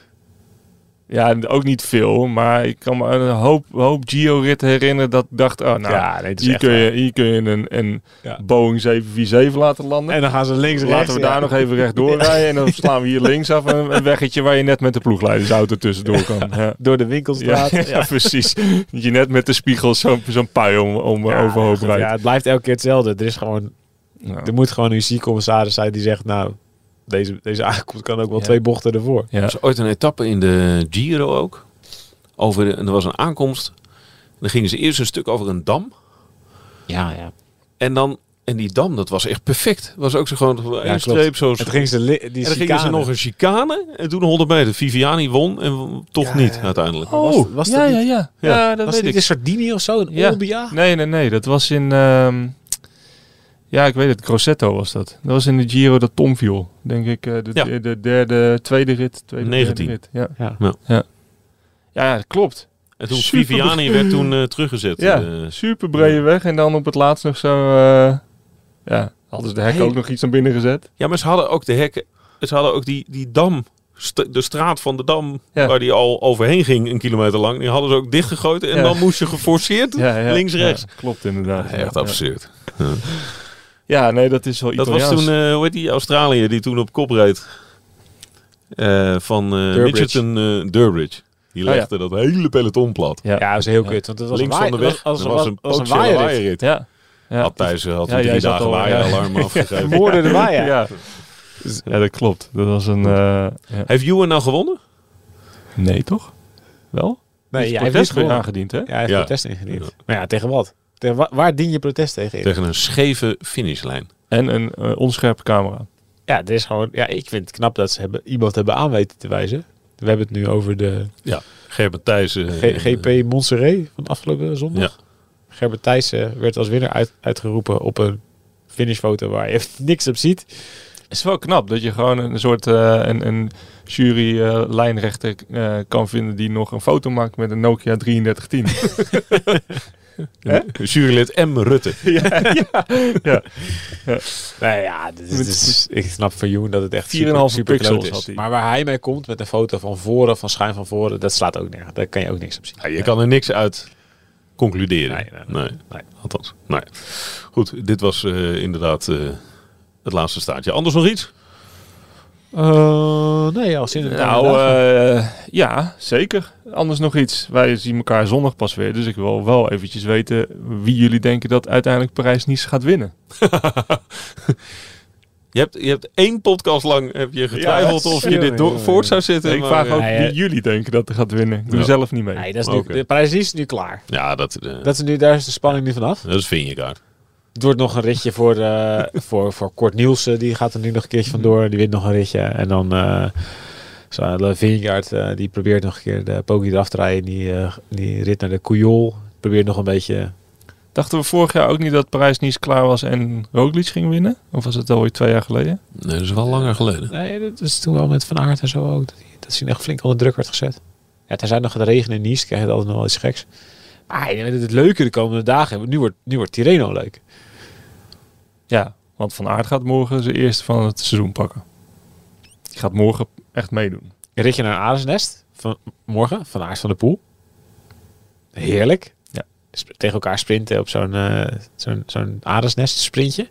Ja, ook niet veel, maar ik kan me een hoop, hoop Gio-ritten herinneren dat ik dacht, oh nou, ja, nee, is hier, kun je, hier kun je een, een Ja. Boeing 747 laten landen. En dan gaan ze links rechts. Laten we ja. daar nog even rechtdoor rijden en dan slaan we hier linksaf een, een weggetje waar je net met de ploegleidersauto tussendoor kan. Door de winkelstraat. ja, precies. Dat je net met de spiegel zo'n zo'n pui om, om overhoop rijdt. Ja, het blijft elke keer hetzelfde. Er, is gewoon, er moet gewoon een UC-commissaris zijn die zegt... Nou, deze, deze aankomst kan ook wel Ja. twee bochten ervoor. Ja. Er was ooit een etappe in de Giro ook. Over de, en er was een aankomst. Dan gingen ze eerst een stuk over een dam. Ja, ja. En dan... En die dam, dat was echt perfect. Was ook zo gewoon klopt. streep zo. En gingen ze die en dan gingen ze nog een chicane. En toen 100 meter. Viviani won en toch Ja, niet ja. uiteindelijk. was- Oh, was ja, dat ja, niet- ja, Ja. ja. dat Was weet ik. in Sardinië of zo? In Ja. Olbia? Nee, nee, nee. Dat was in... ehm, Ja, ik weet het. Grosseto was dat. Dat was in de Giro dat Tom viel. Denk ik eh, de, Ja. de, de derde, tweede rit. Tweede, 19. derde rit. Ja. Ja. Ja. Ja. ja, dat klopt. En toen Super Viviani werd toen eh, teruggezet. Ja, eh, super brede weg. En dan op het laatst nog zo... eh, ja, hadden ze de hek Hey. ook nog iets naar binnen gezet. ja, maar ze hadden ook de hekken. Ze hadden ook die, die dam. De straat van de dam, Ja. waar die al overheen ging, een kilometer lang. Die hadden ze ook dichtgegooid. En Ja. dan moest je geforceerd Ja, ja, links, rechts. Ja, klopt inderdaad. Echt ja. absurd. Ja, nee, dat is wel Dat was Italiaans. toen, eh hoe heet die Australiër die toen op kop reed? Eh, van eh Durbridge. Mitchelton eh, Durbridge. Die Oh, ja. legde dat hele peloton plat. Ja, Ja, dat was heel kut. Want het was Links een van de weg. Als, dat was een als een waaierrit. waaierrit. ja. ja. Had Thijs eh, had Ja, drie dagen al, ja. waaieralarm afgegeven. Moorden de waaier. ja. Ja, dat klopt. Dat was een... eh, ja. Heeft Ewan nou gewonnen? Nee, toch? Wel? Nee, Is jij heeft protest aangediend, hè? Ja, hij heeft Ja. protest ingediend. Maar ja, tegen wat? Tegen waar dien je protest tegen in? Tegen een scheve finishlijn. En een eh, onscherpe camera. Ja, het is gewoon, ja, ik vind het knap dat ze hebben, iemand hebben aan weten te wijzen. We hebben het nu over de Gerbert Thijs. eh, G- GP Montserrat van afgelopen zondag. Ja. Gerbert Thijssen werd als winnaar uit, uitgeroepen op een finishfoto waar je niks op ziet. Het is wel knap dat je gewoon een soort eh, een, een jury eh, lijnrechter eh, kan vinden die nog een foto maakt met een Nokia 3310. Jurylid M. Rutte. ja, ja, ja. Nou ja, dit is, dit is- ik snap van Joen dat het echt 4,5 super, super pixels kloot is. had. Maar waar hij mee komt met een foto van voren, van schuin van voren, dat slaat ook nergens. Daar kan je ook niks op zien. Ja, je kan er niks uit concluderen. Nee, nee, nee. nee. Althans. Nee. Goed, dit was eh, inderdaad eh, het laatste staartje. Anders nog iets? Eh, nee, als in Nou, eh, ja, zeker. Anders nog iets. Wij zien elkaar zondag pas weer. Dus ik wil wel eventjes weten wie jullie denken dat uiteindelijk Parijs-Nice gaat winnen. Je hebt, je hebt één podcast lang heb je getwijfeld Ja, of je dit door, voort zou zetten. ik vraag eh, ook wie jullie denken dat er gaat winnen. Ik doe Ja. zelf niet mee. nee, dat is nu, prijs is nu klaar. Ja, dat, eh, Dat is nu, daar is de spanning nu vanaf. dat is Vingegaard. Het wordt nog een ritje voor, eh voor, voor Kort Nielsen. Die gaat er nu nog een keertje vandoor. Die wint nog een ritje. En dan eh zo, Vingegaard, eh, die probeert nog een keer de Poggi eraf te rijden. Die, eh, die rit naar de Couyol. Probeert nog een beetje... Dachten we vorig jaar ook niet dat Parijs-Nice klaar was en Roglic ging winnen? Of was het alweer twee jaar geleden? Nee, dat is wel langer geleden. Nee, dat is toen wel met Van Aert en zo ook. Dat hij, dat hij nog flink onder druk werd gezet. Ja, tenzij nog het regenen in Nice. krijg je altijd nog wel iets geks. Maar ik denk dat het leuke de komende dagen. want Nu wordt, nu wordt Tirreno leuk. Ja, want Van Aert gaat morgen zijn eerste van het seizoen pakken. Die gaat morgen echt meedoen. Een ritje naar een. Van, morgen, van Aert van de Poel. Heerlijk. Ja. Tegen elkaar sprinten op zo'n eh, zo'n zo'n aardesnest sprintje.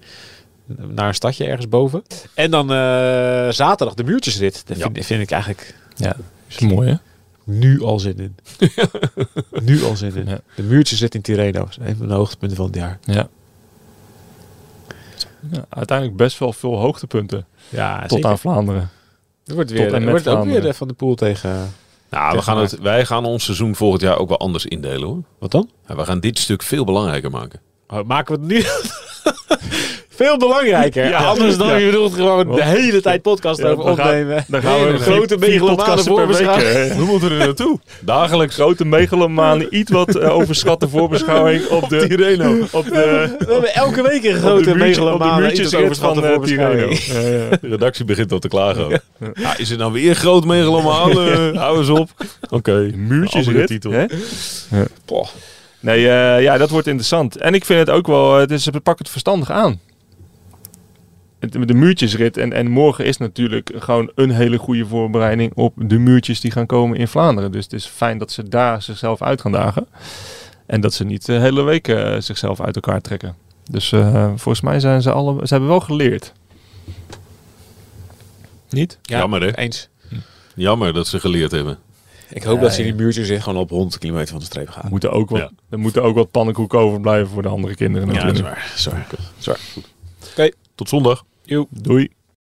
Naar een stadje ergens boven. En dan eh, zaterdag de muurtjesrit. Dat vind, vind ik eigenlijk Ja, is mooi hè? nu al zin in. nu al zin in. Ja. De muurtjesrit in Tirreno. een van de hoogtepunten van het jaar. Ja. Ja. Uiteindelijk best wel veel hoogtepunten Ja, tot zeker. aan Vlaanderen. Er wordt, weer, en er wordt ook weer van de Poel tegen... Nou, we gaan het, wij gaan ons seizoen volgend jaar ook wel anders indelen hoor. Wat dan? Ja, we gaan dit stuk veel belangrijker maken. Oh, maken we het nu veel belangrijker. Ja. Anders dan Ja. je bedoelt gewoon de hele tijd podcast Ja, over opnemen. Dan gaan we een grote megalomane podcasten per week, voorbeschouwing. hè. We moeten er naartoe. Dagelijks. Grote megalomane, iets wat eh, overschatte voorbeschouwing op de Tirreno. Op de, We hebben elke week een grote de, de megalomane. muurtjes iets overschatte van eh, voorbeschouwing. Tirreno. Ja, ja. De redactie begint al te klagen. is het nou weer groot megalomaan? Eh, hou eens op. Oké. Muurtjesrit, Andere titel. hè? Poh. Nee, ja, dat wordt interessant. En ik vind het ook wel, het is, ze pakken het verstandig aan. De muurtjesrit en, en morgen is natuurlijk gewoon een hele goede voorbereiding op de muurtjes die gaan komen in Vlaanderen. Dus het is fijn dat ze daar zichzelf uit gaan dagen. En dat ze niet de hele week eh, zichzelf uit elkaar trekken. Dus eh, volgens mij zijn ze alle, ze hebben wel geleerd. Niet? Ja, Jammer, hè? Eens. Jammer dat ze geleerd hebben. Ik hoop Ja, dat ze in die muurtjes zit gewoon op 100 kilometer van de streep gaan. Er moeten ook wat, Ja. er moeten ook wat pannenkoeken overblijven voor de andere kinderen Ja, dat is natuurlijk. waar. Sorry. Sorry. Tot zondag. Eu. Doi.